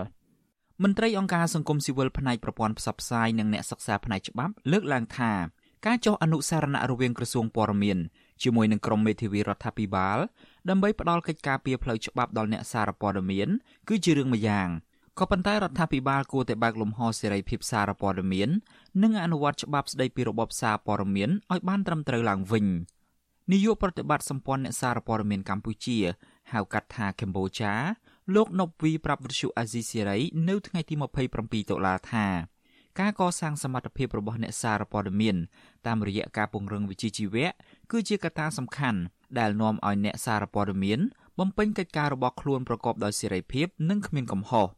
មន្ត្រីអង្គការសង្គមស៊ីវិលផ្នែកប្រព័ន្ធផ្សព្វផ្សាយនិងអ្នកសិក្សាផ្នែកច្បាប់លើកឡើងថាការចុះអនុសារណៈរវាងក្រសួងព័ត៌មានជាមួយនឹងក្រុមមេធាវីរដ្ឋាភិបាលដើម្បីផ្ដល់កិច្ចការពីផ្លូវច្បាប់ដល់អ្នកសារព័ត៌មានគឺជារឿងមួយយ៉ាង។ ក៏ប៉ុន្តែរដ្ឋាភិបាលគួរតែបើកលំហសេរីភាពសារព័ត៌មាន និងអនុវត្តច្បាប់ស្តីពីរបបសារព័ត៌មានឲ្យបានត្រឹមត្រូវឡើងវិញនាយកប្រតិបត្តិសម្ព័ន្ធអ្នកសារព័ត៌មានកម្ពុជាហៅកាត់ថាកម្ពុជាលោកណប់វីប្រាប់វិទ្យុអាស៊ីសេរីនៅថ្ងៃទី27តុលាថាការកសាងសមត្ថភាពរបស់អ្នកសារព័ត៌មានតាមរយៈការពង្រឹងវិជ្ជាជីវៈគឺជាកត្តាសំខាន់ដែលនាំឲ្យអ្នកសារព័ត៌មានបំពេញកិច្ចការរបស់ខ្លួនប្រកបដោយសេរីភាពនិងគ្មានកំហុស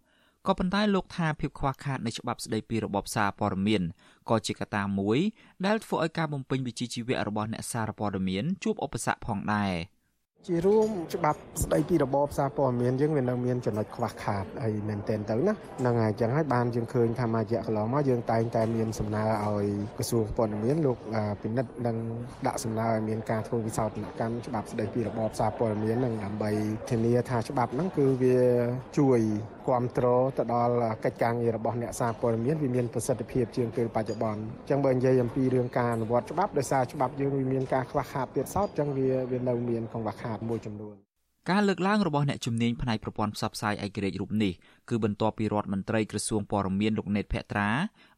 ក៏ប៉ុន្តែលោកថាភាពខ្វះខាតនៃច្បាប់ស្តីពីរបបសារព័ត៌មានក៏ជាកត្តាមួយដែលធ្វើឲ្យការបំពេញវិជ្ជាជីវៈរបស់អ្នកសារព័ត៌មានជួបឧបសគ្គផងដែរ។ជារួមច្បាប់ស្ដីពីរបបសារព័ត៌មានយើងវានៅមានចំណុចខ្វះខាតអីមែនទែនទៅណាហ្នឹងហើយអញ្ចឹងហើយបានយើងឃើញថាមួយរយៈកន្លងមកយើងតែងតែមានសំណើឲ្យក្រសួងព័ត៌មានលោកពិនិត្យនិងដាក់សំណើឲ្យមានការធ្វើវិសោធនកម្មច្បាប់ស្ដីពីរបបសារព័ត៌មាននឹងដើម្បីធានាថាច្បាប់ហ្នឹងគឺវាជួយគ្រប់គ្រងទៅដល់កិច្ចការងាររបស់អ្នកសារព័ត៌មានវាមានប្រសិទ្ធភាពជាងពេលបច្ចុប្បន្នអញ្ចឹងបើនិយាយអំពីរឿងការអនុវត្តច្បាប់ដោយសារច្បាប់យើងវាមានការខ្វះខាតទៀតសោតអញ្ចឹងវាវានៅមានកង្វះខាតមួយចំនួនការលើកឡើងរបស់អ្នកជំនាញផ្នែកប្រព័ន្ធផ្សព្វផ្សាយឯករាជ្យរូបនេះគឺបន្ទាប់ពីរដ្ឋមន្ត្រីក្រសួងព័ត៌មានលោកណេតភក្ត្រា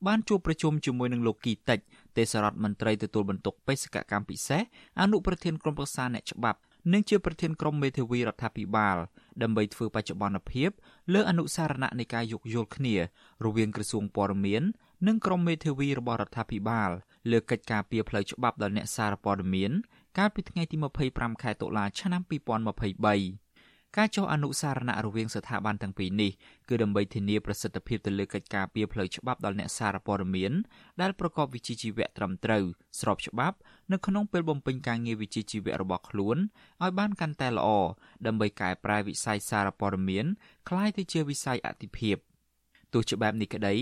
បានជួបប្រជុំជាមួយនឹងលោកគីតិចទេសរដ្ឋមន្ត្រីទទួលបន្ទុកបេសកកម្មពិសេសអនុប្រធានក្រុមប្រឹក្សាអ្នកច្បាប់ និងជាប្រធានក្រុមមេធាវីរដ្ឋាភិបាលដើម្បីធ្វើបច្ចុប្បន្នភាពលើអនុសារណៈនៃការយោគយល់គ្នារវាងក្រសួងព័ត៌មាននិងក្រុមមេធាវីរបស់រដ្ឋាភិបាលលើកិច្ចការពីផ្លូវច្បាប់ដល់អ្នកសារព័ត៌មានកាលពីថ្ងៃទី25ខែតុលាឆ្នាំ2023 ការចុះអនុសារណៈរវាងស្ថាប័នទាំងពីរនេះគឺដើម្បីធានាប្រសិទ្ធភាពទៅលើកិច្ចការពីផ្លូវច្បាប់ដល់អ្នកសារព័ត៌មានដែលប្រកបវិជ្ជាជីវៈត្រឹមត្រូវស្របច្បាប់នៅក្នុងពេលបំពេញការងារវិជ្ជាជីវៈរបស់ខ្លួនឲ្យបានកាន់តែល្អដើម្បីកែប្រែវិស័យសារព័ត៌មានคล้ายទៅជាវិស័យអតិភិបទោះជាបែបនេះក្តី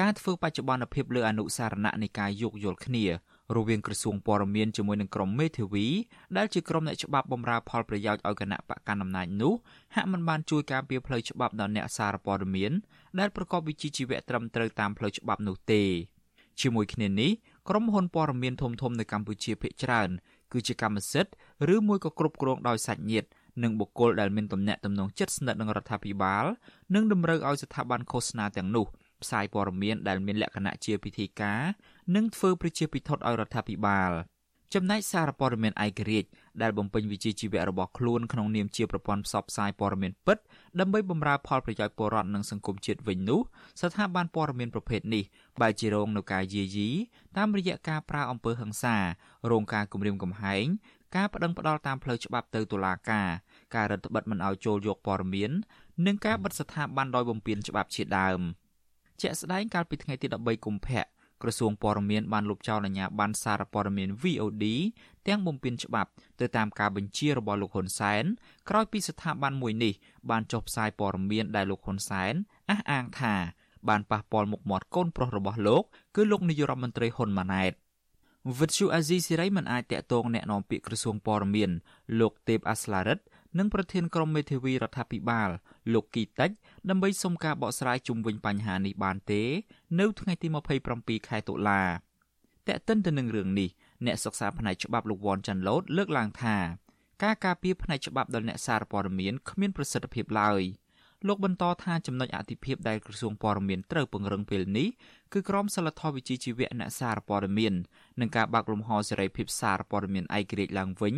ការធ្វើបច្ចុប្បន្នភាពលើអនុសារណៈនៃការយោគយល់គ្នា រវាងក្រសួងព័ត៌មានជាមួយនឹងក្រុមមេធាវីដែលជាក្រុមអ្នកច្បាប់បម្រើផលប្រយោជន៍ឲ្យគណៈបកកណ្ដាលអំណាចនោះហាក់មិនបានជួយការពារផ្លូវច្បាប់ដល់អ្នកសារព័ត៌មានដែលប្រកបវិជ្ជាជីវៈត្រឹមត្រូវតាមផ្លូវច្បាប់នោះទេជាមួយគ្នានេះក្រុមហ៊ុនព័ត៌មានធំៗនៅកម្ពុជាភាគច្រើនគឺជាកម្មសិទ្ធិឬមួយក៏គ្រប់គ្រងដោយសាច់ញាតិនិងបុគ្គលដែលមានទំនាក់ទំនងជិតស្និទ្ធនឹងរដ្ឋាភិបាលនិងតម្រូវឲ្យស្ថាប័នឃោសនាទាំងនោះ ផ្សាយព័ត៌មានដែលមានលក្ខណៈជាពិធីការនិងធ្វើប្រជាពិធដ្ឋឲ្យរដ្ឋាភិបាលចំណែកសារព័ត៌មានឯករាជ្យដែលបំពេញវិជ្ជាជីវៈរបស់ខ្លួនក្នុងនាមជាប្រព័ន្ធផ្សព្វផ្សាយព័ត៌មានពិតដើម្បីបម្រើផលប្រយោជន៍ពលរដ្ឋនិងសង្គមជាតិវិញនោះស្ថាប័នព័ត៌មានប្រភេទនេះបែរជារងនឹងការយាយីតាមរយៈការប្រើអំពើហិង្សារងការគំរាមកំហែងការប្តឹងផ្តល់តាមផ្លូវច្បាប់ទៅតុលាការការរដ្ឋបិទមិនឲ្យចូលយកព័ត៌មាននិងការបិទស្ថាប័នដោយបំពានច្បាប់ជាដើម ជាក់ស្ដែងកាលពីថ្ងៃទី13កុម្ភៈក្រសួងព័ត៌មានបានលុបចោលអាជ្ញាប័ណ្ណសារព័ត៌មាន VOD ទាំងបំពេញច្បាប់ទៅតាមការបញ្ជារបស់លោកហ៊ុនសែនក្រោយពីស្ថាប័នមួយនេះបានចុះផ្សាយព័ត៌មានដែលលោកហ៊ុនសែនអះអាងថា បានប៉ះពាល់មុខមាត់កូនប្រុសរបស់លោកគឺលោកនាយរដ្ឋមន្ត្រីហ៊ុនម៉ាណែតវិទ្យុអាស៊ីសេរីមិនអាចតាក់ទងแนะនាំពាក្យក្រសួងព័ត៌មានលោកទេពអាស្លារិទ្ធ និងប្រធានក្រុមមេធាវីរដ្ឋាភិបាលលោកគីតិចដើម្បីសុំការបកស្រាយជុំវិញបញ្ហានេះបានទេ នៅថ្ងៃទី27ខែតុលាតែកតិនទៅនឹងរឿងនេះអ្នកសិក្សាផ្នែកច្បាប់លោកវ៉ាន់ចាន់ឡូតលើកឡើងថាការការពារផ្នែកច្បាប់ដល់អ្នកសារព័ត៌មានគ្មានប្រសិទ្ធភាពឡើយ។ លោកបន្តថាចំណុចអតិភិបដែលក្រសួងព័ត៌មានត្រូវពង្រឹងពេលនេះគឺក្រមសីលធម៌វិជ្ជាជីវៈអ្នកសារព័ត៌មាននិងការបើកលំហសេរីភាពសារព័ត៌មានឯករាជ្យឡើងវិញ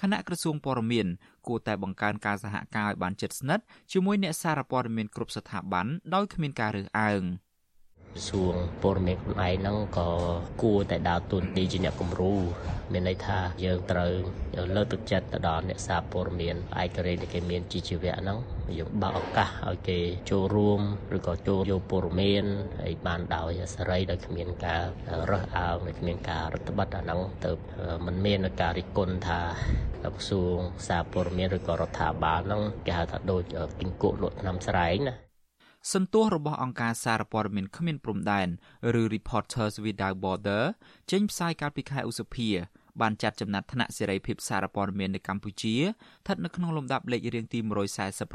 គណៈក្រសួងព័ត៌មានគួរតែបង្កើនការសហការឲ្យបានជិតស្និទ្ធជាមួយអ្នកសារព័ត៌មានគ្រប់ស្ថាប័នដោយគ្មានការរើសអើង។ ក្រសួងព័ត៌មានខ្លួនឯងហ្នឹងក៏គួរតែដើរតួនាទីជាអ្នកគំរូមានន័យថាយើងត្រូវលើកទឹកចិត្តទៅដល់អ្នកសារព័ត៌មានឯករាជ្យដែលគេមានជីវៈហ្នឹងយើងបើកឱកាសឲ្យគេចូលរួមឬក៏ចូលយកព័ត៌មានហើយបានដោយសេរីដោយគ្មានការរើសអើងដោយគ្មានការរដ្ឋបတ်អាហ្នឹងទៅมันមានការរិះគន់ថាក្រសួងសារព័ត៌មានឬក៏រដ្ឋាភិបាលហ្នឹងគេហៅថាដូចគិញគក់លក់ថ្នាំស្រែងណា សន្ទុះរបស់អង្គការសារព័ត៌មានគ្មានព្រំដែនឬ Reporters Without Border ចេញផ្សាយកាលពីខែឧសភាបានចាត់ចំណាត់ថ្នាក់សេរីភាពសារព័ត៌មាននៅកម្ពុជាស្ថិតនៅក្នុងលំដាប់លេខរៀងទី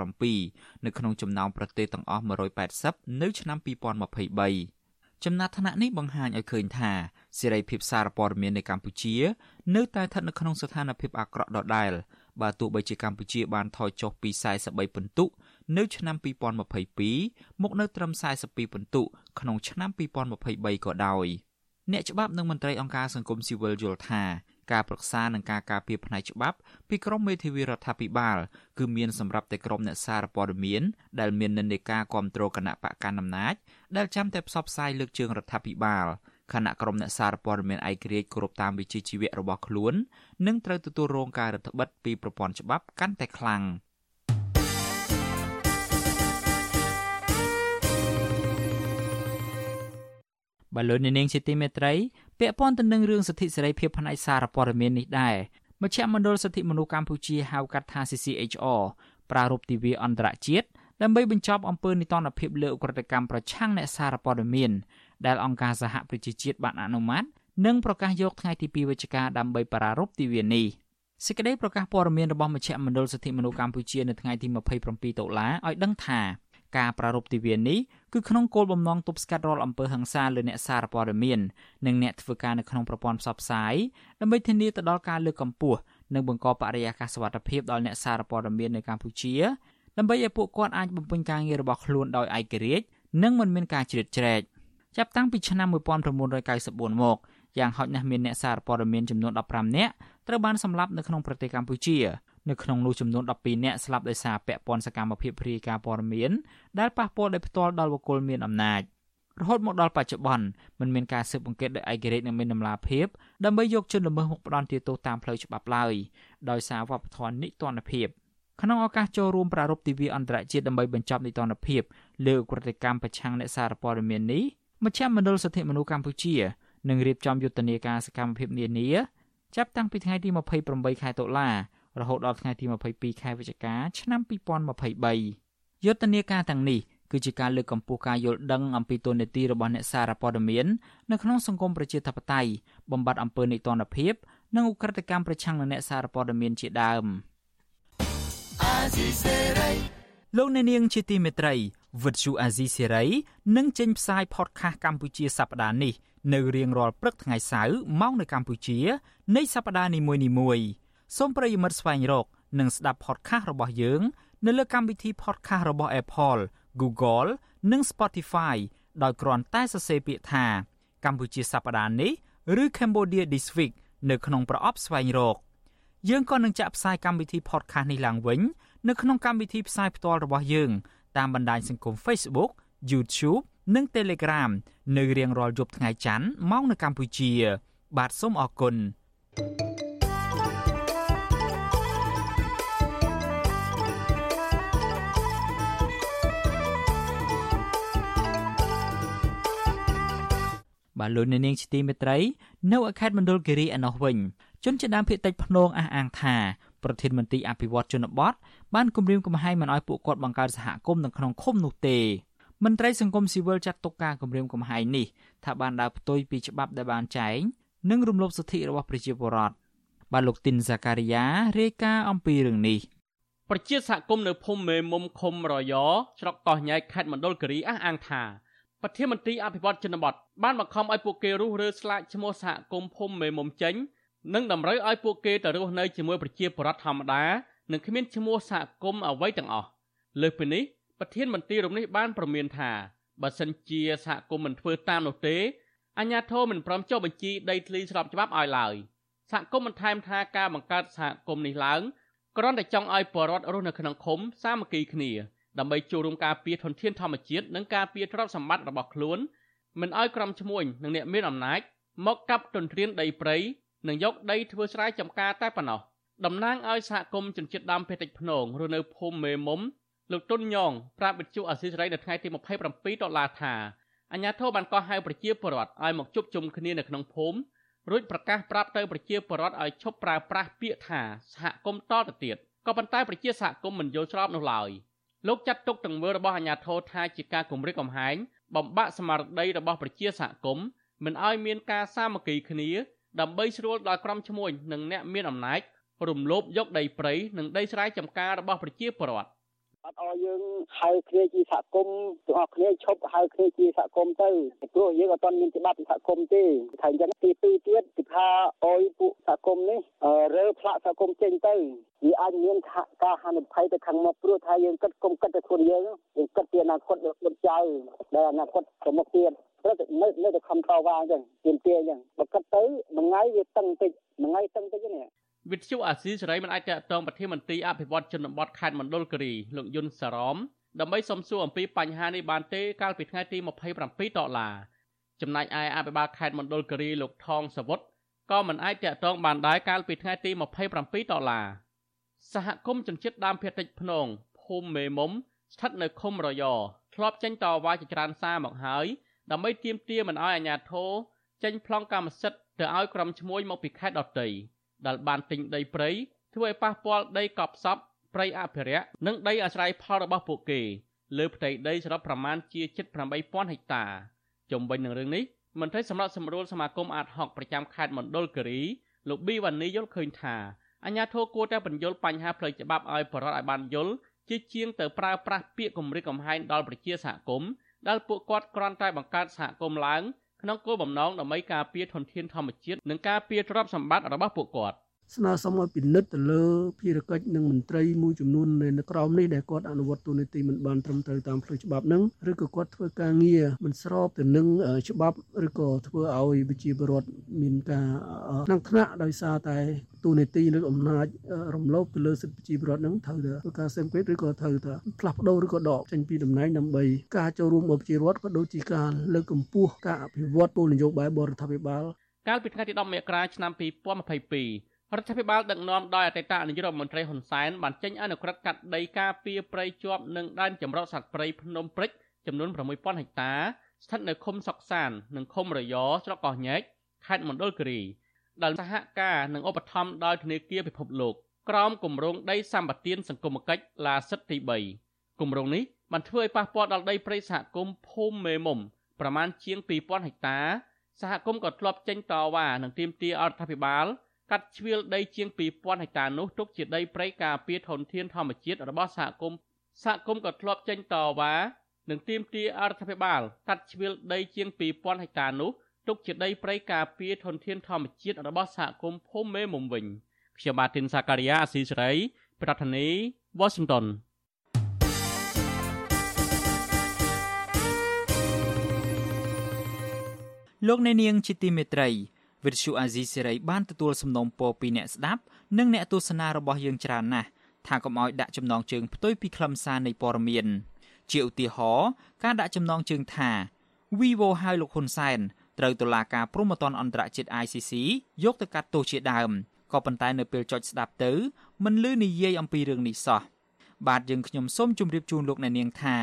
147នៅក្នុងចំណោមប្រទេសទាំងអស់180នៅឆ្នាំ2023ចំណាត់ថ្នាក់នេះបង្ហាញឲ្យឃើញថាសេរីភាពសារព័ត៌មាននៅកម្ពុជា នៅតែស្ថិតនៅក្នុងស្ថានភាពអាក្រក់ដដែលបើទោះបីជាកម្ពុជាបានថយចុះពី43ពិន្ទុ នៅឆ្នាំ2022មកនៅត្រឹម42ពិន្ទុក្នុងឆ្នាំ2023ក៏ដោយអ្នកច្បាប់និងមន្ត្រីអង្គការសង្គមស៊ីវិលយល់ថាការប្រឹក្សានិងការការពារផ្នែកច្បាប់ពីក្រមមេធាវីរដ្ឋាភិបាលគឺមានសម្រាប់តែក្រមអ្នកសារព័ត៌មានដែលមាននិន្នាការគ្រប់គ្រងគណៈបកកណ្ដាលអំណាចដែលចាំតែផ្សព្វផ្សាយលើកជើងរដ្ឋាភិបាលខណៈក្រុមអ្នកសារព័ត៌មានឯករាជ្យគ្រប់តាមវិជ្ជាជីវៈរបស់ខ្លួននឹងត្រូវទទួលរងការរដ្ឋបិទពីប្រព័ន្ធច្បាប់កាន់តែខ្លាំង បលូននាងជាទីមេត្រីពាក់ព័ន្ធទៅនឹងរឿងសិទ្ធិសេរីភាពផ្នែកសារព័ត៌មាននេះដែរមជ្ឈមណ្ឌលសិទ្ធិមនុស្សកម្ពុជាហៅកាត់ថា CCHR ប្រារព្ធទិវាអន្តរជាតិដើម្បីបញ្ចប់អំពើនីតិរដ្ឋភាពលើអ ுக ្រិតកម្មប្រឆាំងអ្នកសារព័ត៌មានដែលអង្គការសហប្រជាជាតិបានអនុម័តនិងប្រកាសយកថ្ងៃទី2វិច្ឆិកាដើម្បីប្រារព្ធទិវានេះសេចក្តីប្រកាសព័ត៌មានរបស់មជ្ឈមណ្ឌលសិទ្ធិមនុស្សកម្ពុជានៅថ្ងៃទី27តុលាឲ្យដឹងថា ការប្រារព្ធទិវានេះគឺក្នុងគោលបំណងទប់ស្កាត់រាល់អំពើហិង្សាលើអ្នកសារព័ត៌មាននិងអ្នកធ្វើការនៅក្នុងប្រព័ន្ធផ្សព្វផ្សាយដើម្បីធានាទៅដល់ការលើកកម្ពស់និងបង្កបរិយាកាសសុវត្ថិភាពដល់អ្នកសារព័ត៌មាននៅកម្ពុជាដើម្បីឲ្យពួកគាត់អាចបំពេញការងាររបស់ខ្លួនដោយឯករាជ្យនិងមិនមានការជ្រៀតជ្រែកចាប់តាំងពីឆ្នាំ1994មកយ៉ាងហោចណាស់មានអ្នកសារព័ត៌មានចំនួន15នាក់ត្រូវបានសម្លាប់នៅក្នុងប្រទេសកម្ពុជា នៅក្នុងនោះចំនួន12នាក់ស្លាប់ដោយសារពាក់ព័ន្ធសកម្មភាពព្រាយការព័ត៌មានដែលប៉ះពាល់ដោយផ្ទាល់ដល់បុគ្គលមានអំណាចរហូតមកដល់បច្ចុប្បន្នមិនមានការស៊ើបអង្កេតដោយឯករាជ្យនិងមានដំណាភាពដើម្បីយកជនល្មើសមកផ្ដន់ទោសតាមផ្លូវច្បាប់ឡើយដោយសារវប្បធម៌និទានភាពក្នុងឱកាសចូលរួមប្រារព្ធទិវាអន្តរជាតិដើម្បីបញ្ចប់និទានភាពលើក្រតិកម្មប្រឆាំងអ្នកសារព័ត៌មាននេះមជ្ឈមណ្ឌលសិទ្ធិមនុស្សកម្ពុជានឹងរៀបចំយុទ្ធនាការសកម្មភាពនានាចាប់តាំងពីថ្ងៃទី28ខែតុលា រហូតដល់ថ្ងៃទី22ខែវិច្ឆិកាឆ្នាំ2023យុទ្ធនាការទាំងនេះគឺជាការលើកកម្ពស់ការយល់ដឹងអំពីទូនាទីរបស់អ្នកសារព័ត៌មាននៅក្នុងសង្គមប្រជាធិបតេយ្យបំបត្តិអំពើនីតិរដ្ឋភាពនិងឧក្រិដ្ឋកម្មប្រឆាំងនឹងអ្នកសារព័ត៌មានជាដើមលោកអ្នកនាងជាទីមេត្រីវិទ្យុអាស៊ីសេរីនឹងចេញផ្សាយ podcast កម្ពុជាសប្តាហ៍នេះ នៅរៀងរាល់ព្រឹកថ្ងៃសៅរ៍ម៉ោងនៅកម្ពុជា នៃសប្តាហ៍នីមួយៗ សូមប្រិយមិត្តស្វែងរក និងស្ដាប់ podcast របស់យើង នៅលើកម្មវិធី podcast របស់ Apple, Google និង Spotify ដោយគ្រាន់តែសរសេរពាក្យថាកម្ពុជាសប្តាហ៍នេះឬ Cambodia This Week នៅក្នុងប្រអប់ស្វែងរក យើងក៏នឹងចាក់ផ្សាយកម្មវិធី podcast នេះឡើងវិញ នៅក្នុងកម្មវិធីផ្សាយផ្ទាល់របស់យើង តាមបណ្ដាញសង្គម Facebook YouTube និង Telegram នៅរៀងរាល់យប់ថ្ងៃច័ន្ទម៉ោងនៅកម្ពុជា បាទសូមអរគុណ thank you បាទលោកអ្នកនាងជាទីមេត្រីនៅខេត្តមណ្ឌលគិរីឯណោះវិញជនជាដើមភៀតតិចភ្នងអះអាងថាប្រធានមន្ត្រីអភិវឌ្ឍជនបទបានគម្រាមកំហែងមិនឲ្យពួកគាត់បង្កើតសហគមន៍នៅក្នុងឃុំនោះទេមន្ត្រីសង្គមស៊ីវិលចាត់ទុកការគម្រាមកំហែងនេះថាបានដើរផ្ទុយពីច្បាប់ដែលបានចែងនិងរំលោភសិទ្ធិរបស់ប្រជាពលរដ្ឋបាទលោកទីនសាការីយ៉ារាយការណ៍អំពីរឿងនេះប្រជាសហគមន៍នៅភូមិមេមុំឃុំរយ ស្រុកកោះញែកខេត្តមណ្ឌលគិរីអះអាងថា ប្រធានមន្ត្រីអភិវឌ្ឍជនបទបានបង្ខំឲ្យពួកគេរុះរើស្លាកឈ្មោះសហគមន៍ភូមិមេមុំចេញនិងតម្រូវឲ្យពួកគេទៅរស់នៅជាមួយប្រជាពលរដ្ឋធម្មតានិងគ្មានឈ្មោះសហគមន៍អ្វីទាំងអស់លើសពីនេះប្រធានមន្ត្រីរំនេះបានប្រមានថាបើសិនជាសហគមន៍មិនធ្វើតាមនោះទេអាជ្ញាធរមិនព្រមចុះបញ្ជីដីធ្លីស្របច្បាប់ឲ្យឡើយសហគមន៍បន្ថែមថាការបង្កើតសហគមន៍នេះឡើងគ្រាន់តែចង់ឲ្យពលរដ្ឋរស់នៅក្នុងឃុំសាមគ្គីគ្នា ដើម្បីចូលរួមការពារធនធានធម្មជាតិនិងការពារទ្រព្យសម្បត្តិរបស់ខ្លួនមិនឲ្យក្រុមឈ្មួញនិងអ្នកមានអំណាចមកកាប់ទន្ទ្រានដីព្រៃនិងយកដីធ្វើស្រែចម្ការតែប៉ុណ្ណោះតំណាងឲ្យសហគមន៍ជនជាតិដើមភាគតិចភ្នងរស់នៅភូមិមេមុំលោកតុនញងប្រាប់វិទ្យុអសីសេរីនៅថ្ងៃទី27ដុល្លារថាអាជ្ញាធរបានកោះហៅប្រជាពលរដ្ឋឲ្យមកជួបជុំគ្នានៅក្នុងភូមិរួចប្រកាសប្រាប់ទៅប្រជាពលរដ្ឋឲ្យឈប់ប្រើប្រាស់ពាក្យថាសហគមន៍តទៅទៀតក៏ប៉ុន្តែប្រជាសហគមន៍មិនយល់ស្របនោះឡើយ។ លោកចាត់ទុកទង្វើរបស់អាជ្ញាធរថាជាការគំរាមកំហែងបំបាក់ស្មារតីរបស់ប្រជាសហគមន៍មិនឲ្យមានការសាមគ្គីគ្នាដើម្បីស្រួលដល់ក្រុមឈ្មួញនិងអ្នកមានអំណាចរំលោភយកដីព្រៃនិងដីស្រែចម្ការរបស់ប្រជាពលរដ្ឋ អត់ឲ្យយើងហៅគ្នាជាសហគមន៍ទាំងអស់គ្នាឈប់ហៅគ្នាជាសហគមន៍ទៅព្រោះយើងអត់ទាន់មានច្បាប់សហគមន៍ទេថាអញ្ចឹងទីពីរទៀតគឺថាអោយពួកសហគមន៍នេះរើផ្លាកសហគមន៍ចេញទៅវាអាចមានការហានិភ័យទៅខាងមុខព្រោះថាយើងគិតគុំគិតទៅខ្លួនយើងយើងគិតពីអនាគតរបស់ចៅដែលអនាគតទៅមុខទៀតព្រោះនៅនៅតែខំតវ៉ាអញ្ចឹងទៀមទាអញ្ចឹងបើគិតទៅមួយថ្ងៃវាតឹងតិចមួយថ្ងៃតឹងតិចនេះ វិទ្យុអាស៊ីសេរីមិនអាចតតងប្រធានមន្ត្រីអភិវឌ្ឍជនបទខេត្តមណ្ឌលគិរីលោកយុនសារ៉មដើម្បីសំសួរអំពីបញ្ហានេះបានទេកាលពីថ្ងៃទី27ដុល្លារចំណែកឯអភិបាលខេត្តមណ្ឌលគិរីលោកថងសវុតក៏មិនអាចតតងបានដែរកាលពីថ្ងៃទី27ដុល្លារសហគមន៍ជនជាតិដើមភាគតិចភ្នងភូមិមេមុំស្ថិតនៅឃុំរយធ្លាប់ចេញតវ៉ាជាច្រើនសារមកហើយដើម្បីទាមទារមិនឲ្យអាជ្ញាធរចេញប្លង់កម្មសិទ្ធិទៅឲ្យក្រុមឈ្មួញមកពីខេត្តដទៃ ដែលបានទិញដីព្រៃធ្វើឲ្យប៉ះពាល់ដីកប់សពព្រៃអភិរក្សនិងដីអាស្រ័យផលរបស់ពួកគេលើផ្ទៃដីសរុបប្រមាណជា78000ហិកតាជំវិញនឹងរឿងនេះមន្ត្រីសម្រាប់សម្រួលសមាគមអាតហុកប្រចាំខេត្តមណ្ឌលគិរីលោកប៊ីវ៉ានីយល់ឃើញថាអាជ្ញាធរគួរតែបញ្យល់បញ្ហាផ្លូវច្បាប់ឲ្យបរិវត្តឲ្យបានយល់ជាជាងទៅប្រើប្រាស់ពាក្យគំរាមកំហែងដល់ប្រជាសហគមន៍ដែលពួកគាត់គ្រាន់តែបង្កើតសហគមន៍ឡើង ក្នុងគោលបំណងដើម្បីការពារធនធានធម្មជាតិនិងការពារទ្រព្យសម្បត្តិរបស់ពួកគាត់។ ស្នើសុំឲ្យពិនិត្យទៅលើភារកិច្ចនិងមន្ត្រីមួយចំនួននៅក្រោមនេះដែលគាត់អនុវត្តទូនីតិមិនបានត្រឹមត្រូវតាមផ្លូវច្បាប់ហ្នឹងឬក៏គាត់ធ្វើការងារមិនស្របទៅនឹងច្បាប់ឬក៏ធ្វើឲ្យវិជាបរដ្ឋមានការក្នុងថ្នាក់ដោយសារតែទូនីតិឬអំណាចរំលោភទៅលើសិទ្ធិប្រជាពលរដ្ឋហ្នឹងត្រូវតែធ្វើការសង្កេតឬក៏ត្រូវតែផ្លាស់ប្ដូរឬក៏ដកចេញពីតំណែងដើម្បីការចូលរួមរបស់ប្រជាពលរដ្ឋក៏ដូចជាការលើកកម្ពស់ការអភិវឌ្ឍគោលនយោបាយបរដ្ឋាភិបាលកាលពីថ្ងៃទី10មករាឆ្នាំ2022 រដ្ឋាភិបាលដឹកនាំដោយអតីតនាយករដ្ឋមន្ត្រីហ៊ុនសែនបានចេញអនុក្រឹត្យកាត់ដីការពារព្រៃជាប់នឹងដែនចម្រុះសត្វព្រៃភ្នំព្រិចចំនួន6000ហិកតាស្ថិតនៅឃុំសុកសាន និងឃុំរយស្រុកកោះញែកខេត្តមណ្ឌលគិរីដែលសហការនិងឧបត្ថម្ភដោយធនាគារពិភពលោកក្រោមគម្រោងដីសម្បត្តិសង្គមគិច្ចឡាសិតទី3គម្រោងនេះបានធ្វើឲ្យប៉ះពាល់ដល់ដីព្រៃសហគមន៍ភូមិមេមុំប្រមាណជាង2000ហិកតាសហគមន៍ក៏ធ្លាប់ចេញតវ៉ានិងទាមទាររដ្ឋាភិបាល កាត់ជ្រៀលដីជាង2000ហិកតានោះទុកជាដីព្រៃការពារធនធានធម្មជាតិរបស់សហគមន៍សហគមន៍ក៏ធ្លាប់ចេញតវ៉ានិងទាមទារអរដ្ឋាភិបាលកាត់ជ្រៀលដីជាង2000ហិកតានោះទុកជាដីព្រៃការពារធនធានធម្មជាតិរបស់សហគមន៍ភូមិមេមុំវិញខ្ញុំបាទទីនសាការីយ៉ាអស៊ីសេរីប្រធានាធិបតី Washington លោកអ្នកនាងជាទីមេត្រី វិទ្យុអាស៊ីសេរីបានទទួលសំណូមពរពីអ្នកស្ដាប់និងអ្នកទស្សនារបស់យើងច្រើនណាស់ថាកុំឲ្យដាក់ចំណងជើងផ្ទុយពីខ្លឹមសារនៃព័ត៌មានជាឧទាហរណ៍ការដាក់ចំណងជើងថា Vivo ហៅលោកហ៊ុនសែនត្រូវតុលាការព្រហ្មទណ្ឌអន្តរជាតិ ICC យកទៅកាត់ទោសជាដើមក៏ប៉ុន្តែនៅពេលចុចស្ដាប់ទៅមិនលឺនិយាយអំពីរឿងនេះសោះបាទយើងខ្ញុំសូមជម្រាបជូនលោកអ្នកនាងថា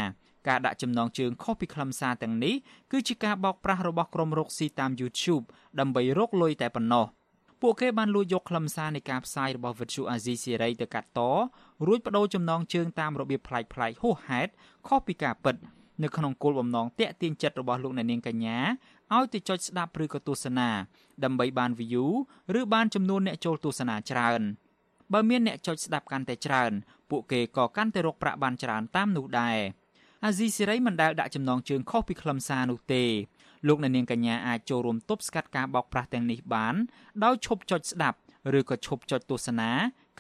ការដាក់ចំណងជើងខុសពីខ្លឹមសារទាំងនេះគឺជាការបោកប្រាស់របស់ក្រុមរកស៊ីតាម YouTube ដើម្បីរកលុយតែប៉ុណ្ណោះពួកគេបានលួចយកខ្លឹមសារនៃការផ្សាយរបស់ Virtual Azizi Series ទៅកាត់តរួចបដូរចំណងជើងតាមរបៀបប្លែកៗហួសហេតុខុសពីការពិតនៅក្នុងគោលបំណងតាក់ទាញចិត្តរបស់លោកអ្នកនាងកញ្ញាឲ្យទៅចុចស្ដាប់ឬក៏ទស្សនាដើម្បីបាន view ឬបានចំនួនអ្នកចូលទស្សនាច្រើនបើមានអ្នកចុចស្ដាប់កាន់តែច្រើន ពួកគេក៏កាន់តែរកប្រាក់បានច្រើនតាមនោះដែរ អាស៊ីសេរីមិនដែលដាក់ចំណងជើងខុសពីខ្លឹមសារនោះទេលោកអ្នកនាងកញ្ញាអាចចូលរួមទប់ស្កាត់ការបោកប្រាស់ទាំងនេះបាន ដោយឈប់ចុចស្ដាប់ឬក៏ឈប់ចុចទស្សនា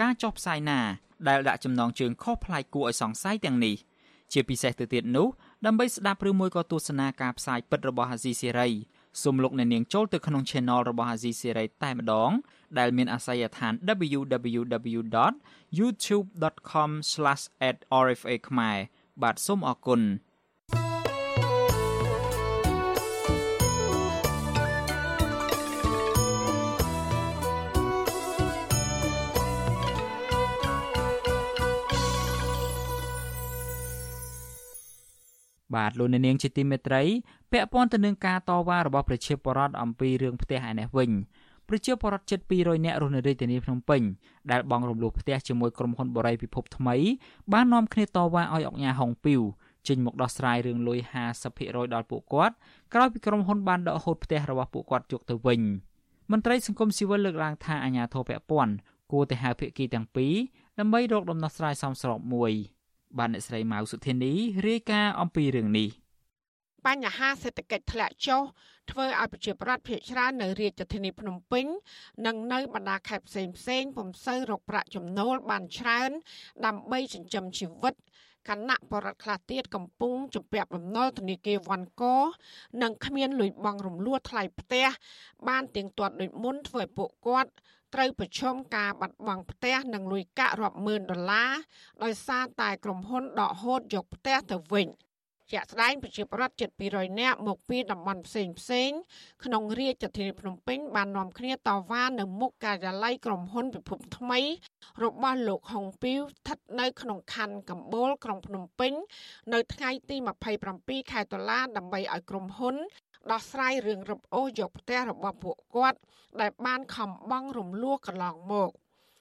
ការចុះផ្សាយណាដែលដាក់ចំណងជើងខុសប្លែកគួរឲ្យសង្ស័យទាំងនេះជាពិសេសទៅទៀតនោះដើម្បីស្ដាប់ឬមួយក៏ទស្សនាការផ្សាយពិតរបស់អាស៊ីសេរីសូមលោកអ្នកនាងចូលទៅក្នុង Channel របស់អាស៊ីសេរីតែម្ដង ដែលមានអាសយដ្ឋាន www.youtube.com/@rfa ខ្មែរ បាទសូមអរគុណបាទលោកអ្នកនាងជាទីមេត្រីពាក់ព័ន្ធទៅនឹងការតវ៉ារបស់ប្រជាពលរដ្ឋអំពីរឿងផ្ទះឯនេះវិញ ប្រជាពលរដ្ឋជិត200នាក់រស់នៅរាជធានីភ្នំពេញដែលបងរំលោភផ្ទះជាមួយក្រុមហ៊ុនបូរីពិភពថ្មីបាននាំគ្នាតវ៉ាឲ្យអង្គការហុងពីវចេញមកដោះស្រាយរឿងលុយ50%ដល់ពួកគាត់ក្រោយពីក្រុមហ៊ុនបានដកហូតផ្ទះរបស់ពួកគាត់យកទៅវិញមន្ត្រីសង្គមស៊ីវិលលើកឡើងថាអាញាធរពពាន់គួរតែហៅភាគីទាំងពីរដើម្បីរកដំណោះស្រាយសមស្របមួយ។បានអ្នកស្រីម៉ៅសុធានីរាយការណ៍អំពីរឿងនេះ បញ្ហាសេដ្ឋកិច្ចធ្លាក់ចុះធ្វើឲ្យប្រជាប្រដ្ឋភាគច្រើននៅរាជធានីភ្នំពេញ និងនៅបណ្ដាខេត្តផ្សេងផ្សេងពុំសូវរកប្រាក់ចំណូលបានច្រើន ដើម្បីចិញ្ចឹមជីវិតគណៈបរដ្ឋខ្លះទៀតកំពុងជំពាក់បំណុលធនាគារវ៉ាន់កនិងគ្មានលុយបង់រំលោះថ្លៃផ្ទះបានទៀងទាត់ដូចមុនធ្វើឲ្យពួកគាត់ត្រូវប្រឈមការបាត់បង់ផ្ទះនិងលុយកាក់រាប់ម៉ឺនដុល្លារដោយសារតែក្រុមហ៊ុនដកហូតយកផ្ទះទៅវិញ ជាក់ស្ដែងប្រជាប្រដ្ឋជិត200នាក់មកពីតំបន់ផ្សេងផ្សេងក្នុងរាជធានីភ្នំពេញបាននាំគ្នាតវ៉ានៅមុខការិយាល័យក្រុមហ៊ុនពិភពថ្មី របស់លោកហុងពីវស្ថិតនៅក្នុងខណ្ឌកំបូលក្រុងភ្នំពេញ នៅថ្ងៃទី27ខែតុលាដើម្បីឲ្យក្រុមហ៊ុនដោះស្រាយរឿងរឹបអូសយកផ្ទះរបស់ពួកគាត់ ដែលបានខំបង់រំលោះកន្លងមក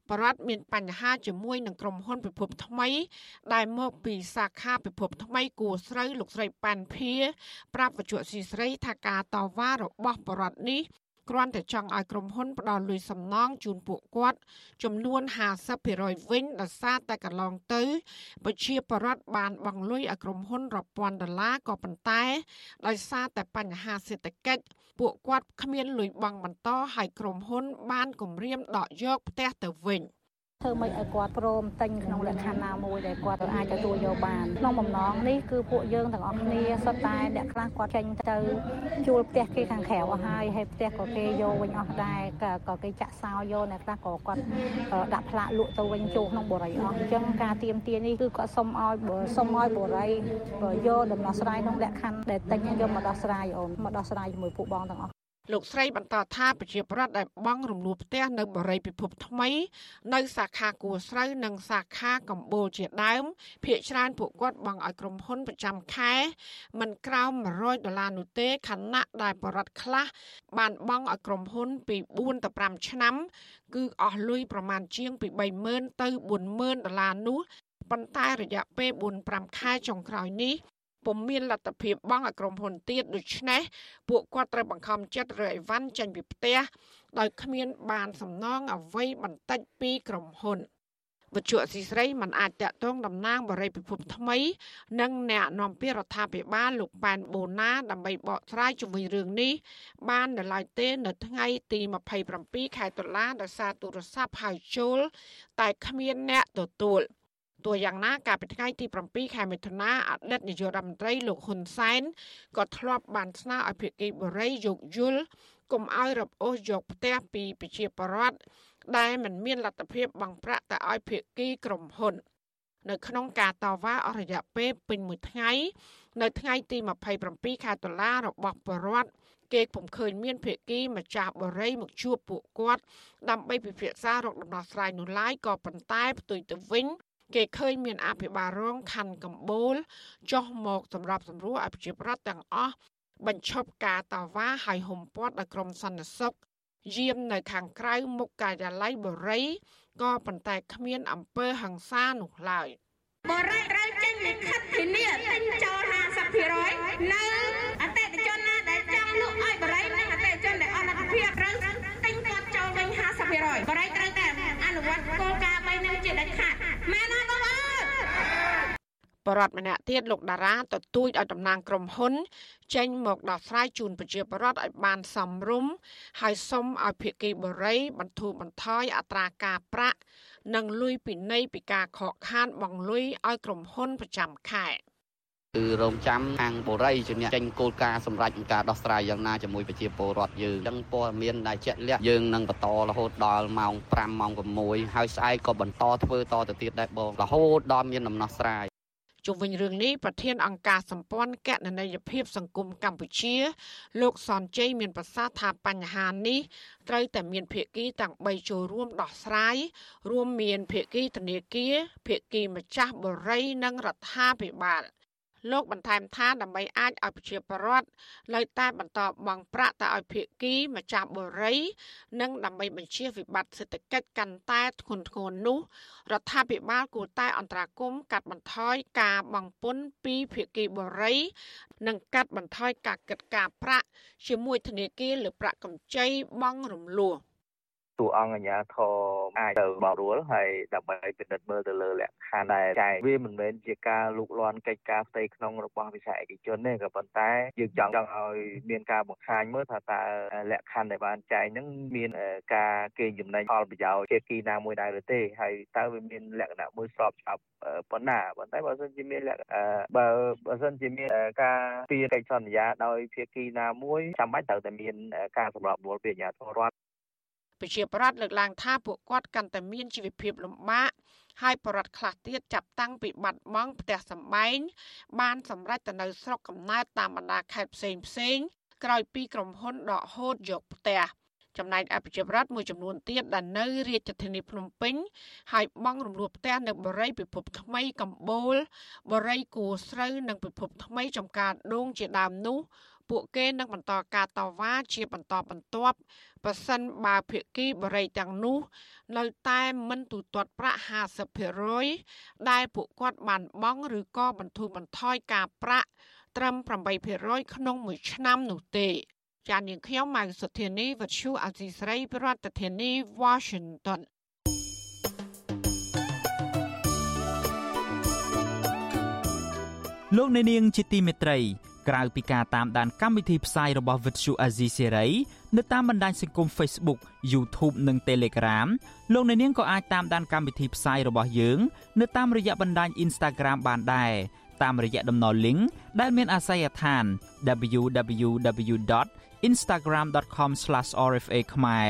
បរដ្ឋមានបញ្ហាជាមួយនឹងក្រុមហ៊ុនពិភពថ្មី ដែលមកពីសាខាពិភពថ្មីគួស្រូវលោកស្រីប៉ាន់ភា ប្រាប់វិទ្យុស៊ីស្រីថាការតវ៉ារបស់បរដ្ឋនេះ គ្រាន់តែចង់ឲ្យក្រុមហ៊ុនផ្ដល់លុយសំណងជូនពួកគាត់ចំនួន50%វិញដោយសារតែកន្លងទៅប្រជាពលរដ្ឋបានបង់លុយឲ្យក្រុមហ៊ុនរាប់ពាន់ដុល្លារក៏ប៉ុន្តែដោយសារតែបញ្ហាសេដ្ឋកិច្ចពួកគាត់គ្មានលុយបង់បន្តឲ្យក្រុមហ៊ុនបានគម្រាមដកយកផ្ទះទៅវិញ។ ធ្វើម៉េចឲ្យគាត់ព្រមទិញក្នុងលក្ខខណ្ឌណាមួយដែលគាត់អាចទទួលយកបានក្នុងបំណងនេះគឺពួកយើងទាំងអស់គ្នាសុទ្ធតែអ្នកខ្លះគាត់ចេញទៅជួលផ្ទះគេខាងក្រៅអស់ហើយហើយផ្ទះក៏គេយកវិញអស់ដែរក៏គេចាក់សោយកអ្នកខ្លះក៏គាត់ដាក់ផ្លាកលក់ទៅវិញចូលក្នុងបរិយាអស់អញ្ចឹងការទៀមទានេះគឺគាត់សុំឲ្យសុំឲ្យបរិយាយកដំណោះស្រាយក្នុងលក្ខខណ្ឌដែលទិញយកមកដោះស្រាយអូនមកដោះស្រាយជាមួយពួកបងទាំងអស់ លោកស្រីបន្តថាប្រជាប្រដ្ឋដែលបង់រំលោះផ្ទះនៅបរិយាពិភពថ្មី នៅសាខាគួស្រូវនិងសាខាកម្ពុជាជាដើមភ្នាក់ច្រើនពួកគាត់បង់ឲ្យក្រុមហ៊ុនប្រចាំខែមិនក្រោម100ដុល្លារនោះទេខណៈដែលបរិវត្តខ្លះបានបង់ឲ្យក្រុមហ៊ុនពី4ទៅ5ឆ្នាំ គឺអស់លុយប្រមាណជាងពី30000ទៅ40000ដុល្លារនោះប៉ុន្តែរយៈពេល4-5ខែចុងក្រោយនេះ ពុំមានលទ្ធភាពបង់ឲ្យក្រុមហ៊ុនទៀតដូច្នេះពួកគាត់ត្រូវបង្ខំចិត្តរើអីវ៉ាន់ចេញពីផ្ទះដោយគ្មានបានសំណងអ្វីបន្តិចពីក្រុមហ៊ុនវិទ្យុអសីស្រីមិនអាចតាក់ទងតំណាងបរិយាពិភពថ្មី និងអ្នកនាំពាក្យរដ្ឋាភិបាលលោកប៉ែនបូណាដើម្បីបកស្រាយជំវិញរឿងនេះបាននៅឡើយទេនៅថ្ងៃទី27ខែតុលាដោយសារទូរស័ព្ទហៅចូល តែគ្មានអ្នកទទួល ទទោះយ៉ាងណាកាលពីថ្ងៃទី7ខែមិថុនាអតីតនាយករដ្ឋមន្ត្រីលោកហ៊ុនសែនក៏ធ្លាប់បានស្នើឲ្យភាគីបូរីយោគយល់កុំឲ្យរឹបអូសយកផ្ទះពីប្រជាពលរដ្ឋដែលមិនមានលទ្ធភាពបង់ប្រាក់ទៅឲ្យភាគីក្រុមហ៊ុននៅក្នុងការតវ៉ាអស់រយៈពេលពេញមួយថ្ងៃ នៅថ្ងៃទី27ខែតុលារបស់បរដ្ឋគេពុំឃើញមានភាគីម្ចាស់បរិយមកជួបពួកគាត់ដើម្បីពិភាក្សារកដំណោះស្រាយនោះឡើយក៏ប៉ុន្តែផ្ទុយទៅវិញ គេឃើញមានអភិបាលរងខណ្ឌកម្ពូលចុះមកសម្រាប់សម្រួលឲ្យប្រជាប្រដ្ឋទាំងអស់បញ្ឈប់ការតវ៉ាហើយហុំព័ទ្ធដោយក្រុមសន្តិសុខយាមនៅខាងក្រៅមុខការិយាល័យបរិយក៏ប៉ុន្តែគ្មានអំពើហិង្សានោះឡើយបរិយត្រូវចេញលិខិតធានាទិញចូល50%នៅអតិថិជនណាដែលចង់លក់ឲ្យបរិយនិងអតិថិជនដែលអស់លទ្ធភាពត្រូវទិញគាត់ចូលវិញ50%បរិយត្រូវតែអនុវត្តគោលការណ៍3នេះជាដាច់ខាត មែនអត់បងអើយបរដ្ឋម្នាក់ទៀតលោកតារាទទូចឲ្យតំណាងក្រុមហ៊ុន ចេញមកដោះស្រាយជូនប្រជាពលរដ្ឋឲ្យបានសមរម្យហើយសុំឲ្យភាគីបរិយបន្ធូរបន្ថយអត្រាការប្រាក់និងលុយពិន័យពីការខកខានបង់លុយឲ្យក្រុមហ៊ុនប្រចាំខែ គឺរងចាំខាងបូរីជាអ្នកចេញគោលការណ៍សម្រាប់ការដោះស្រាយយ៉ាងណាជាមួយប្រជាពលរដ្ឋយើងអញ្ចឹងព័ត៌មានដែលជាក់លាក់យើងនឹងបន្តរហូតដល់ម៉ោង5ម៉ោង6ហើយស្អែកក៏បន្តធ្វើតទៅទៀតដែរបងរហូតដល់មានដំណោះស្រាយជុំវិញរឿងនេះប្រធានអង្គការសម្ព័ន្ធកណន័យភាពសង្គមកម្ពុជា លោកសនជ័យមានប្រសាសន៍ថាបញ្ហានេះត្រូវតែមានភាគីទាំង3ចូលរួមដោះស្រាយរួមមានភាគីធនាគារភាគីម្ចាស់បរិយនិងរដ្ឋាភិបាល។ លោកបន្ថែមថាដើម្បីអាចឲ្យប្រជាពលរដ្ឋលើតែបន្តបង់ប្រាក់ទៅឲ្យភាគីម្ចាស់បរិយនិងដើម្បីបញ្ជៀសវិបត្តិសេដ្ឋកិច្ចកាន់តែធ្ងន់ធ្ងរនោះរដ្ឋាភិបាលគួរតែអន្តរាគមន៍កាត់បន្ថយការបង់ពន្ធពីភាគីបរិយនិងកាត់បន្ថយការកិត្តការប្រាក់ជាមួយធនាគារលើប្រាក់កម្ចីបង់រំលោះ តួអង្គអាជ្ញាធរអាចទៅបរួលហើយដើម្បីពិនិត្យមើលទៅលើលក្ខខណ្ឌដែលចែកវាមិនមែនជាការលូកលាន់កិច្ចការផ្ទៃក្នុងរបស់វិស័យឯកជនទេក៏ប៉ុន្តែយើងចង់ចង់ឲ្យមានការបង្ហាញមើលថាតើលក្ខខណ្ឌដែលបានចែកហ្នឹងមានការកេងចំណេញផលប្រយោជន៍ជាគីណាមួយដែរឬទេហើយតើវាមានលក្ខណៈមួយស្របច្បាប់ប៉ុណ្ណាប៉ុន្តែបើសិនជាមានលក្ខបើបើសិនជាមានការពីកិច្ចសន្យាដោយភាគីណាមួយចាំបាច់ត្រូវតែមានការសម្របសម្រួលពីអាជ្ញាធររដ្ឋ ប្រជាប្រដ្ឋលើកឡើងថាពួកគាត់កាន់តែមានជីវភាពលំបាកហើយបរដ្ឋខ្លះទៀតចាប់តាំងពីបាត់បង់ផ្ទះសម្បែងបានសម្រេចទៅនៅស្រុកកំណើតតាមបណ្ដាខេត្តផ្សេងផ្សេងក្រោយពីក្រុមហ៊ុនដកហូតយកផ្ទះចំណែកអភិជារដ្ឋមួយចំនួនទៀតដែលនៅរាជធានីភ្នំពេញហើយបង់រំលោះផ្ទះនៅបរិយពិភពថ្មីកម្ពូលបរិយគួស្រូវនិងពិភពថ្មីចំការដូងជាដើមនោះ ពួកគេនឹងបន្តការតវ៉ាជាបន្តបន្ទាប់ប៉ះសិនបើភាគីបរិយទាំងនោះ នៅតែមិនទូទាត់ប្រាក់50%ដែលពួកគាត់បានបង់ឬក៏បន្ធូរបន្ថយការប្រាក់ត្រឹម8%ក្នុងមួយឆ្នាំនោះទេចាននាងខ្ញុំម៉ៅសុធានីវັດឈូអាស៊ីស្រីប្រធានាធិបតី Washington លោកអ្នកនាងជាទីមេត្រី ក្រៅពីការតាមដានកម្មវិធីផ្សាយរបស់ Vuthu Azizi Serai នៅតាមបណ្ដាញសង្គម Facebook YouTube និង Telegram លោកអ្នកនាងក៏អាចតាមដានកម្មវិធីផ្សាយរបស់យើង នៅតាមរយៈបណ្ដាញ Instagram បានដែរតាមរយៈតំណ link ដែលមានអាសយដ្ឋាន www.instagram.com/rfa ខ្មែរ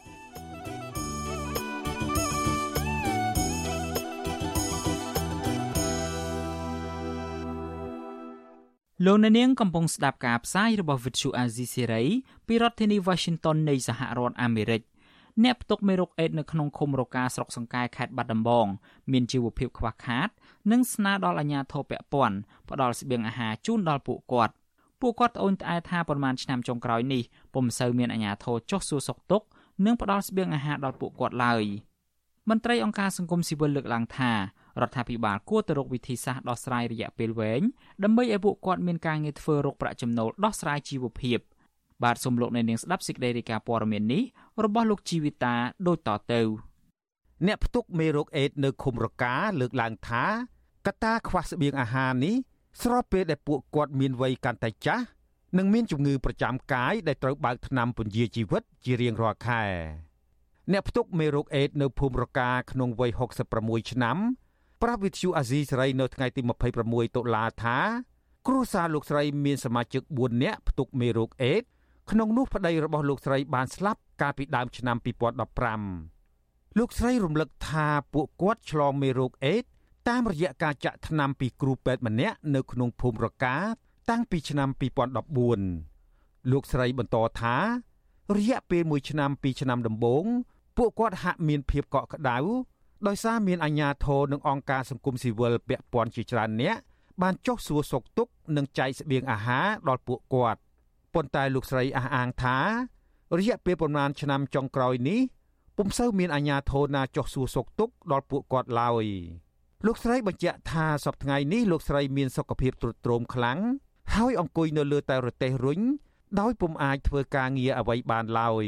លោកអ្នកនាងកំពុងស្ដាប់ការផ្សាយរបស់ Vuthu Azizi Serai ពីរដ្ឋធានី Washington នៃសហរដ្ឋអាមេរិកអ្នកផ្ទុកមេរោគអេដនៅក្នុងឃុំរកាស្រុកសង្កែខេត្តបាត់ដំបង មានជីវភាពខ្វះខាត និងស្នើដល់អាជ្ញាធរពាក់ព័ន្ធផ្ដល់ស្បៀងអាហារជូនដល់ពួកគាត់ពួកគាត់ត្អូញត្អែថាប្រមាណឆ្នាំចុងក្រោយនេះពុំសូវមានអាជ្ញាធរចុះសួរសុខទុក្ខនិងផ្ដល់ស្បៀងអាហារដល់ពួកគាត់ឡើយមន្ត្រីអង្គការសង្គមស៊ីវិលលើកឡើងថា រដ្ឋាភិបាលគួរទៅរកវិធីសាស្ត្រដោះស្រាយរយៈពេលវែងដើម្បីឲ្យពួកគាត់មានការងារធ្វើរកប្រាក់ចំណូលដោះស្រាយជីវភាពបាទសូមលោកអ្នកនាងស្ដាប់សេចក្តីរាយការណ៍ព័ត៌មាននេះរបស់លោកជីវិតាដូចតទៅអ្នកផ្ទុកមេរោគអេដនៅឃុំរកាលើកឡើងថាកត្តាខ្វះស្បៀងអាហារនេះស្របពេលដែលពួកគាត់មានវ័យកាន់តែចាស់និងមានជំងឺប្រចាំកាយដែលត្រូវបើកថ្នាំពន្យាជីវិតជារៀងរាល់ខែអ្នកផ្ទុកមេរោគអេដនៅភូមិរកាក្នុងវ័យ66ឆ្នាំ ប្រាប់វិទ្យុអាស៊ីសេរីនៅថ្ងៃទី26តុលាថា គ្រួសារលោកស្រីមានសមាជិក4នាក់ផ្ទុកមេរោគអេដក្នុងនោះប្តីរបស់លោកស្រីបានស្លាប់កាលពីដើមឆ្នាំ2015លោកស្រីរំលឹកថាពួកគាត់ឆ្លងមេរោគអេដតាមរយៈការចាក់ថ្នាំពីគ្រូពេទ្យម្នាក់នៅក្នុងភូមិរកាតាំងពីឆ្នាំ2014លោកស្រីបន្តថា រយៈពេល1ឆ្នាំ2ឆ្នាំដំបូងពួកគាត់ហាក់មានភាពកក់ក្ដៅ ដោយសារមានអាជ្ញាធរនិងអង្គការសង្គមស៊ីវិលពាក់ព័ន្ធជាច្រើនអ្នកបានចុះសួរសុខទុក្ខនិងចែកស្បៀងអាហារដល់ពួកគាត់ប៉ុន្តែលោកស្រីអះអាងថារយៈពេលប្រមាណឆ្នាំចុងក្រោយនេះពុំសូវមានអាជ្ញាធរណាចុះសួរសុខទុក្ខដល់ពួកគាត់ឡើយលោកស្រីបញ្ជាក់ថាសប្តាហ៍នេះលោកស្រីមានសុខភាពទ្រុឌទ្រោមខ្លាំងហើយអង្គុយនៅលើតែរទេះរុញដោយពុំអាចធ្វើការងារអ្វីបានឡើយ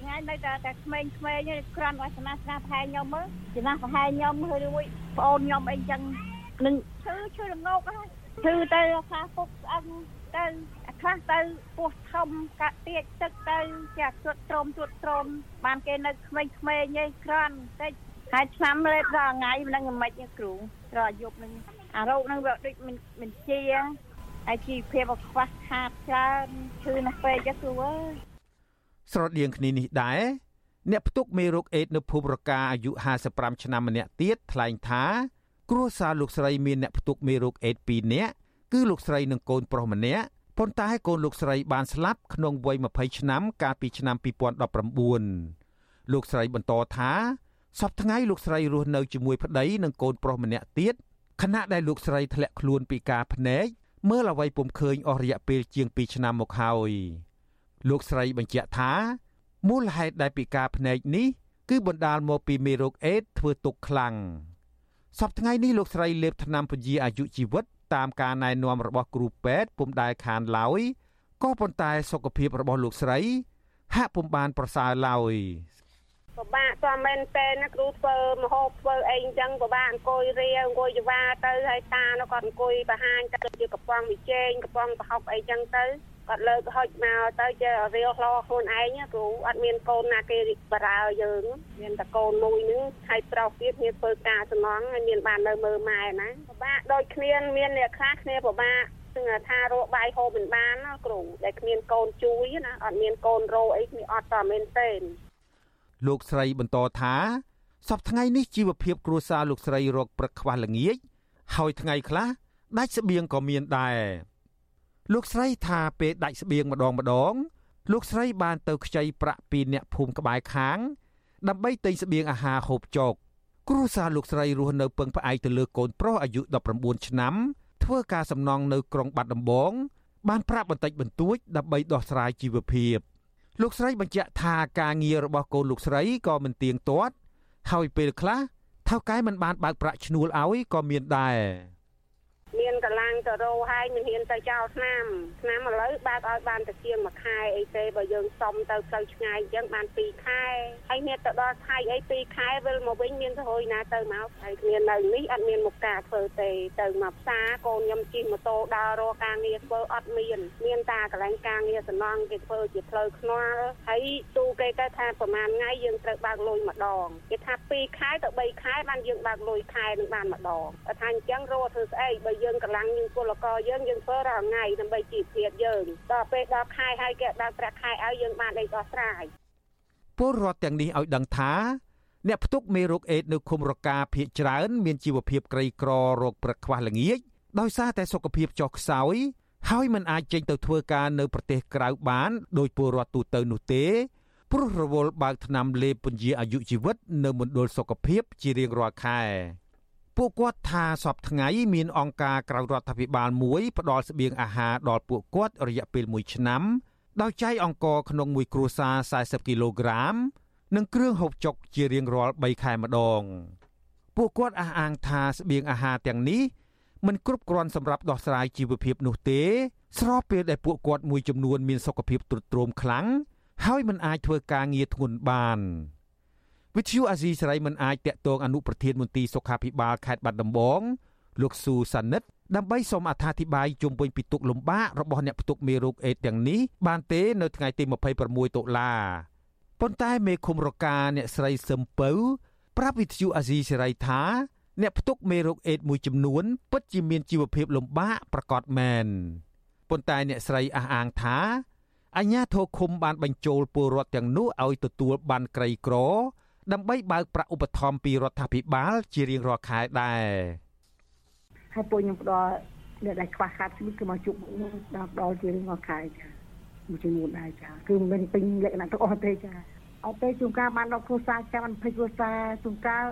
ថ្ងៃនៅតែតែក្មេងៗនេះគ្រាន់តែស្នាស្នាប្រហែលខ្ញុំមើលស្នាប្រហែលខ្ញុំហើយរួចប្អូនខ្ញុំអីចឹងនឹងឈឺឈឺរងោកហើយឈឺទៅខ្លះពុកស្អឹងទៅខ្លះទៅពោះធំកាក់ទៀកទឹកទៅជាជត់ត្រោមជត់ត្រោមបានគេនៅក្មេងៗនេះគ្រាន់តិចហើយឆ្នាំលេបដល់ថ្ងៃហ្នឹងមិនគ្រូត្រយប់ហ្នឹងអារោគហ្នឹងវាដូចមិនមិនជាហើយជីវភាពក៏ខ្វះខាតច្រើនឈឺណាស់ពេកចាគ្រូអើយ ស្រដៀងគ្នានេះដែរអ្នកផ្ទុកមេរោគអេដនៅភូមិរកាអាយុ55ឆ្នាំម្នាក់ទៀតថ្លែងថា គ្រួសារលោកស្រីមានអ្នកផ្ទុកមេរោគអេដ2នាក់គឺលោកស្រីនិងកូនប្រុសម្នាក់ប៉ុន្តែកូនលោកស្រីបានស្លាប់ក្នុងវ័យ20ឆ្នាំកាលពីឆ្នាំ2019លោកស្រីបន្តថាសប្តាហ៍ថ្ងៃលោកស្រីរស់នៅជាមួយប្តីនិងកូនប្រុសម្នាក់ទៀតខណៈដែលលោកស្រីធ្លាក់ខ្លួនពីការភ្នែកមើលអ្វីពុំឃើញអស់រយៈពេលជាង2ឆ្នាំមកហើយ លោកស្រីបញ្ជាក់ថាមូលហេតុដែលពិការភ្នែកនេះគឺបណ្ដាលមកពីមេរោគអេដធ្វើទុកខ្លាំងសប្តាហ៍នេះលោកស្រីលេបថ្នាំពន្យាអាយុជីវិតតាមការណែនាំរបស់គ្រូពេទ្យពុំដែលខានឡើយក៏ប៉ុន្តែសុខភាពរបស់លោកស្រី ហាក់ពុំបានប្រសើរឡើយពិបាកតមែនតើណាគ្រូធ្វើមហូបធ្វើអីអញ្ចឹងពិបាកអង្គុយរៀអង្គុយយវ៉ាទៅហើយតានោះគាត់អង្គុយបង្ហាញទៅជាកំប៉ុងវិជែងកំប៉ុងប្រហុកអីចឹងទៅ គាត់លើកហុចមកទៅជារៀលឡខ្លួនឯងគ្រូអត់មានកូនណាគេបារើយើង មានតែកូនមួយนึงហើយប្រុសទៀតមានធ្វើការសំណងហើយមានបាននៅមើលម៉ែណាពិបាកដូចគ្នាមានអ្នកខ្លះគ្នាពិបាកគឺថារកបាយហូបមិនបានណាគ្រូដែលគ្មានកូនជួយណាអត់មានកូនរោអីគ្នាអត់តមែនទេលោកស្រីបន្តថាសប្តាហ៍នេះជីវភាពគ្រួសារលោកស្រីរកព្រឹកខ្វះល្ងាចហើយថ្ងៃខ្លះដាច់ស្បៀងក៏មានដែរ លោកស្រីថាពេលដាច់ស្បៀងម្ដងម្ដង លោកស្រីបានទៅខ្ចីប្រាក់ពីអ្នកភូមិក្បែរខាង ដើម្បីទិញស្បៀងអាហារហូបចុកគ្រួសារលោកស្រីរស់នៅពឹងផ្អែកទៅលើកូនប្រុសអាយុ19ឆ្នាំធ្វើការសំណង់នៅក្រុងបាត់ដំបង បានប្រាប់បន្តិចបន្តួចដើម្បីដោះស្រាយជីវភាពលោកស្រីបញ្ជាក់ថាការងាររបស់កូនលោកស្រីក៏មិនទៀងទាត់ហើយពេលខ្លះថៅកែមិនបានបើកប្រាក់ឈ្នួលឲ្យក៏មានដែរ មានកលាំងទៅរោហើយមិនហ៊ានទៅចោលឆ្នាំឆ្នាំឥឡូវបើកឲ្យបានតែជាងមួយខែអីទេបើយើងសុំទៅផ្លូវឆ្ងាយអញ្ចឹងបាន2ខែហើយមានទៅដល់ខែអី2ខែវិលមកវិញមានទៅហួយណាទៅមកហើយគ្នានៅនេះអត់មានមុខការធ្វើទេទៅមកផ្សារកូនខ្ញុំជិះម៉ូតូដើររកការងារធ្វើអត់មាន មានតាកន្លែងការងារសំណងគេធ្វើជាផ្លូវខ្នាល់ហើយទូគេគេថាប្រហែលថ្ងៃយើងត្រូវបើកលុយម្ដងគេថា2ខែទៅ3ខែបានយើងបើកលុយខែនឹងបានម្ដងបើថាអញ្ចឹងរកធ្វើស្អីបើយើងកម្លាំងយើងពលករយើងយើងធ្វើរាល់ថ្ងៃដើម្បីជីវភាពយើងដល់ពេលដល់ខែហើយគេដល់ប្រាក់ខែឲ្យយើងបានអីដោះស្រាយពលរដ្ឋទាំងនេះឲ្យដឹងថាអ្នកផ្ទុកមេរោគអេដនៅឃុំរកាភៀកច្រើន មានជីវភាពក្រីក្ររោគប្រខ្វះល្ងាចដោយសារតែសុខភាពចុះខ្សោយហើយមិនអាចចេញទៅធ្វើការនៅប្រទេសក្រៅបានដោយពលរដ្ឋទូទៅនោះទេព្រោះរវល់បើកថ្នាំលេបពន្យាអាយុជីវិត នៅមណ្ឌលសុខភាពជារៀងរាល់ខែ ពួកគាត់ថាសពថ្ងៃមានអង្គការក្រៅរដ្ឋាភិបាលមួយផ្ដល់ស្បៀងអាហារដល់ពួកគាត់រយៈពេល1ឆ្នាំដោយចែកអង្គរក្នុងមួយគ្រួសារ40គីឡូក្រាម និងគ្រឿងហូបចុកជារៀងរាល់3ខែម្ដង ពួកគាត់អះអាងថាស្បៀងអាហារទាំងនេះមិនគ្រប់គ្រាន់សម្រាប់ដោះស្រាយជីវភាពនោះទេ ស្របពេលដែលពួកគាត់មួយចំនួនមានសុខភាពទ្រុឌទ្រោមខ្លាំងហើយមិនអាចធ្វើការងារធ្ងន់បាន វិទ្យុអាស៊ីសេរីមិនអាចតាក់ទងអនុប្រធានមន្ទីរសុខាភិបាលខេត្តបាត់ដំបងលោកស៊ូសានិតដើម្បីសូមអត្ថាធិប្បាយជុំវិញពីទុកលំបាករបស់អ្នកផ្ទុកមេរោគអេដទាំងនេះបានទេនៅថ្ងៃទី26តុលាប៉ុន្តែមេឃុំរកាអ្នកស្រីសឹមពៅប្រាប់វិទ្យុអាស៊ីសេរីថាអ្នកផ្ទុកមេរោគអេដមួយចំនួនពិតជាមានជីវភាពលំបាកប្រកបមែនប៉ុន្តែអ្នកស្រីអះអាងថាអញ្ញាធរឃុំបានបញ្ចូលពលរដ្ឋទាំងនោះឲ្យទទួលបានក្រីក្រ ដើម្បីបើកប្រាក់ឧបត្ថម្ភពីរដ្ឋាភិបាលជារៀងរាល់ខែដែរហើយពួកខ្ញុំផ្ដល់អ្នកដែលខ្វះខាតជីវិតគឺមកជួបខ្ញុំដល់ដល់ជារៀងរាល់ខែចាមួយចំនួនដែរចាគឺមិនពេញលក្ខណៈទាំងអស់ទេចាអត់ទេជួនកាលបានដល់គ្រួសារចាំ20គ្រួសារជួនកាល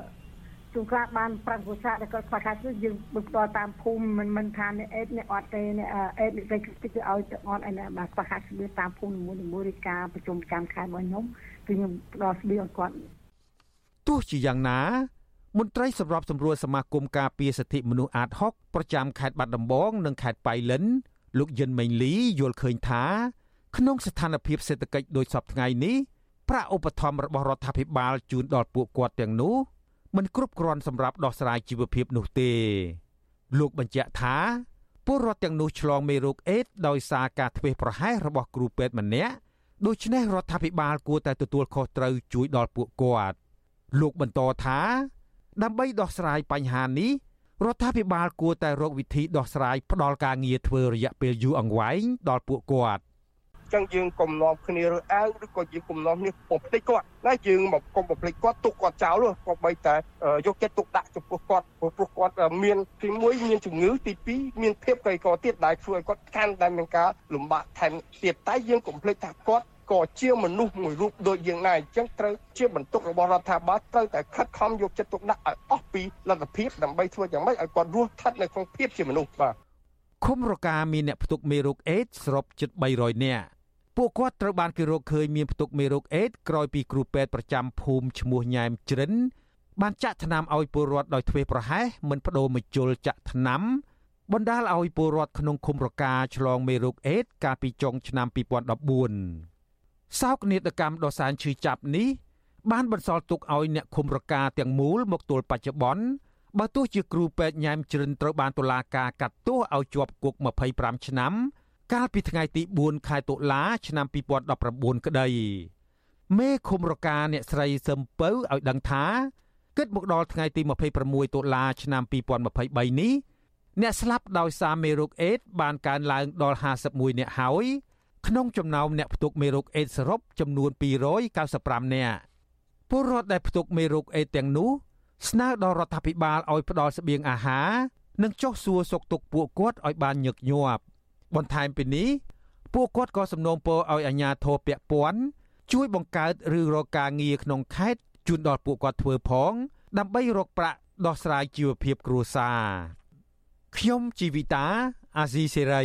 ជួនកាលបាន5គ្រួសារដែលគាត់ខ្វះខាតគឺយើងបន្តតាមភូមិមិនមិនថាអ្នកអេតអ្នកអត់ទេអ្នកអេតអ្នកទៅគឺឲ្យទៅអត់ឯណាបាទខ្វះខាតស្បៀងតាមភូមិមួយមួយឬការប្រជុំប្រចាំខែរបស់ខ្ញុំគឺខ្ញុំផ្ដល់ស្បៀងឲ្យគាត់ ទោះជាយ៉ាងណាមន្ត្រីសម្របសម្រួលសមាគមការពារសិទ្ធិមនុស្សអាត6ប្រចាំខេត្តបាត់ដំបងនិងខេត្តបៃលិន លោកយិនមេងលីយល់ឃើញថាក្នុងស្ថានភាពសេដ្ឋកិច្ចដូចសពថ្ងៃនេះប្រាក់ឧបត្ថម្ភរបស់រដ្ឋាភិបាលជូនដល់ពួកគាត់ទាំងនោះមិនគ្រប់គ្រាន់សម្រាប់ដោះស្រាយជីវភាពនោះទេ លោកបញ្ជាក់ថាពលរដ្ឋទាំងនោះឆ្លងមេរោគអេដដោយសារការធ្វេសប្រហែសរបស់គ្រូពេទ្យម្នាក់ដូច្នេះរដ្ឋាភិបាលគួរតែទទួលខុសត្រូវជួយដល់ពួកគាត់ លោកបន្តថា ដើម្បីដោះស្រាយបញ្ហានេះរដ្ឋាភិបាលគួរតែរកវិធីដោះស្រាយផ្ដល់ការងារធ្វើរយៈពេលយូរអង្វែងដល់ពួកគាត់ចឹងយើងកុំនាំគ្នារើសអើងឬក៏យើងកុំនាំគ្នាបំភ្លេចគាត់ណាយើងមកកុំបំភ្លេចគាត់ទុកគាត់ចោលក៏បីតែយកចិត្តទុកដាក់ចំពោះគាត់ព្រោះគាត់មានទី1មានជំងឺទី2មានភាពក្រីក្រទៀតដែលធ្វើឲ្យគាត់កាន់តែមានការលំបាកថែមទៀតតែយើងកុំភ្លេចថាគាត់ ក៏ជាមនុស្សមួយរូបដូចយើងដែរអញ្ចឹងត្រូវជាបន្ទុករបស់រដ្ឋាភិបាលត្រូវតែខិតខំយកចិត្តទុកដាក់ឲ្យអស់ពីលទ្ធភាពដើម្បីធ្វើយ៉ាងម៉េចឲ្យគាត់រស់ស្ថិតនៅក្នុងភាពជាមនុស្សបាទឃុំរកាមានអ្នកផ្ទុកមេរោគអេដសរុបជិត300នាក់ពួកគាត់ត្រូវបានគេរកឃើញមានផ្ទុកមេរោគអេដក្រោយពីគ្រូពេទ្យប្រចាំភូមិឈ្មោះញ៉ែមជ្រិនបានចាក់ថ្នាំឲ្យពលរដ្ឋដោយធ្វេសប្រហែសមិនបដូរមជុលចាក់ថ្នាំបណ្ដាលឲ្យពលរដ្ឋក្នុងឃុំរកាឆ្លងមេរោគអេដកាលពីចុងឆ្នាំ2014 សោកនាដកម្មដ៏សានឈឺចាប់នេះបានបន្សល់ទុកឲ្យអ្នកឃុំរកាទាំងមូលមកទល់បច្ចុប្បន្នបើទោះជាគ្រូពេទ្យញ៉ែមជ្រិនត្រូវបានតុលាការកាត់ទោសឲ្យជាប់គុក25ឆ្នាំ កាលពីថ្ងៃទី4ខែតុលាឆ្នាំ2019ក្តីមេឃុំរកាអ្នកស្រីសឹមពៅឲ្យដឹងថាគិតមកដល់ថ្ងៃទី26តុលាឆ្នាំ2023នេះអ្នកស្លាប់ដោយសារមេរោគអេដបានកើនឡើងដល់51អ្នកហើយ ក្នុងចំណោមអ្នកផ្ទុកមេរោគអេដសរុបចំនួន295នាក់ពលរដ្ឋដែលផ្ទុកមេរោគអេដទាំងនោះស្នើដល់រដ្ឋាភិបាលឲ្យផ្ដល់ស្បៀងអាហារនិងចុះសួរសុខទុក្ខពួកគាត់ឲ្យបានញឹកញាប់បន្ថែមពីនេះពួកគាត់ក៏សំណូមពរឲ្យអាជ្ញាធរពាក់ព័ន្ធជួយបង្កើតឬរកការងារក្នុងខេត្តជូនដល់ពួកគាត់ធ្វើផង ដើម្បីរកប្រាក់ដោះស្រាយជីវភាពគ្រួសារខ្ញុំជីវិតាអាស៊ីសេរី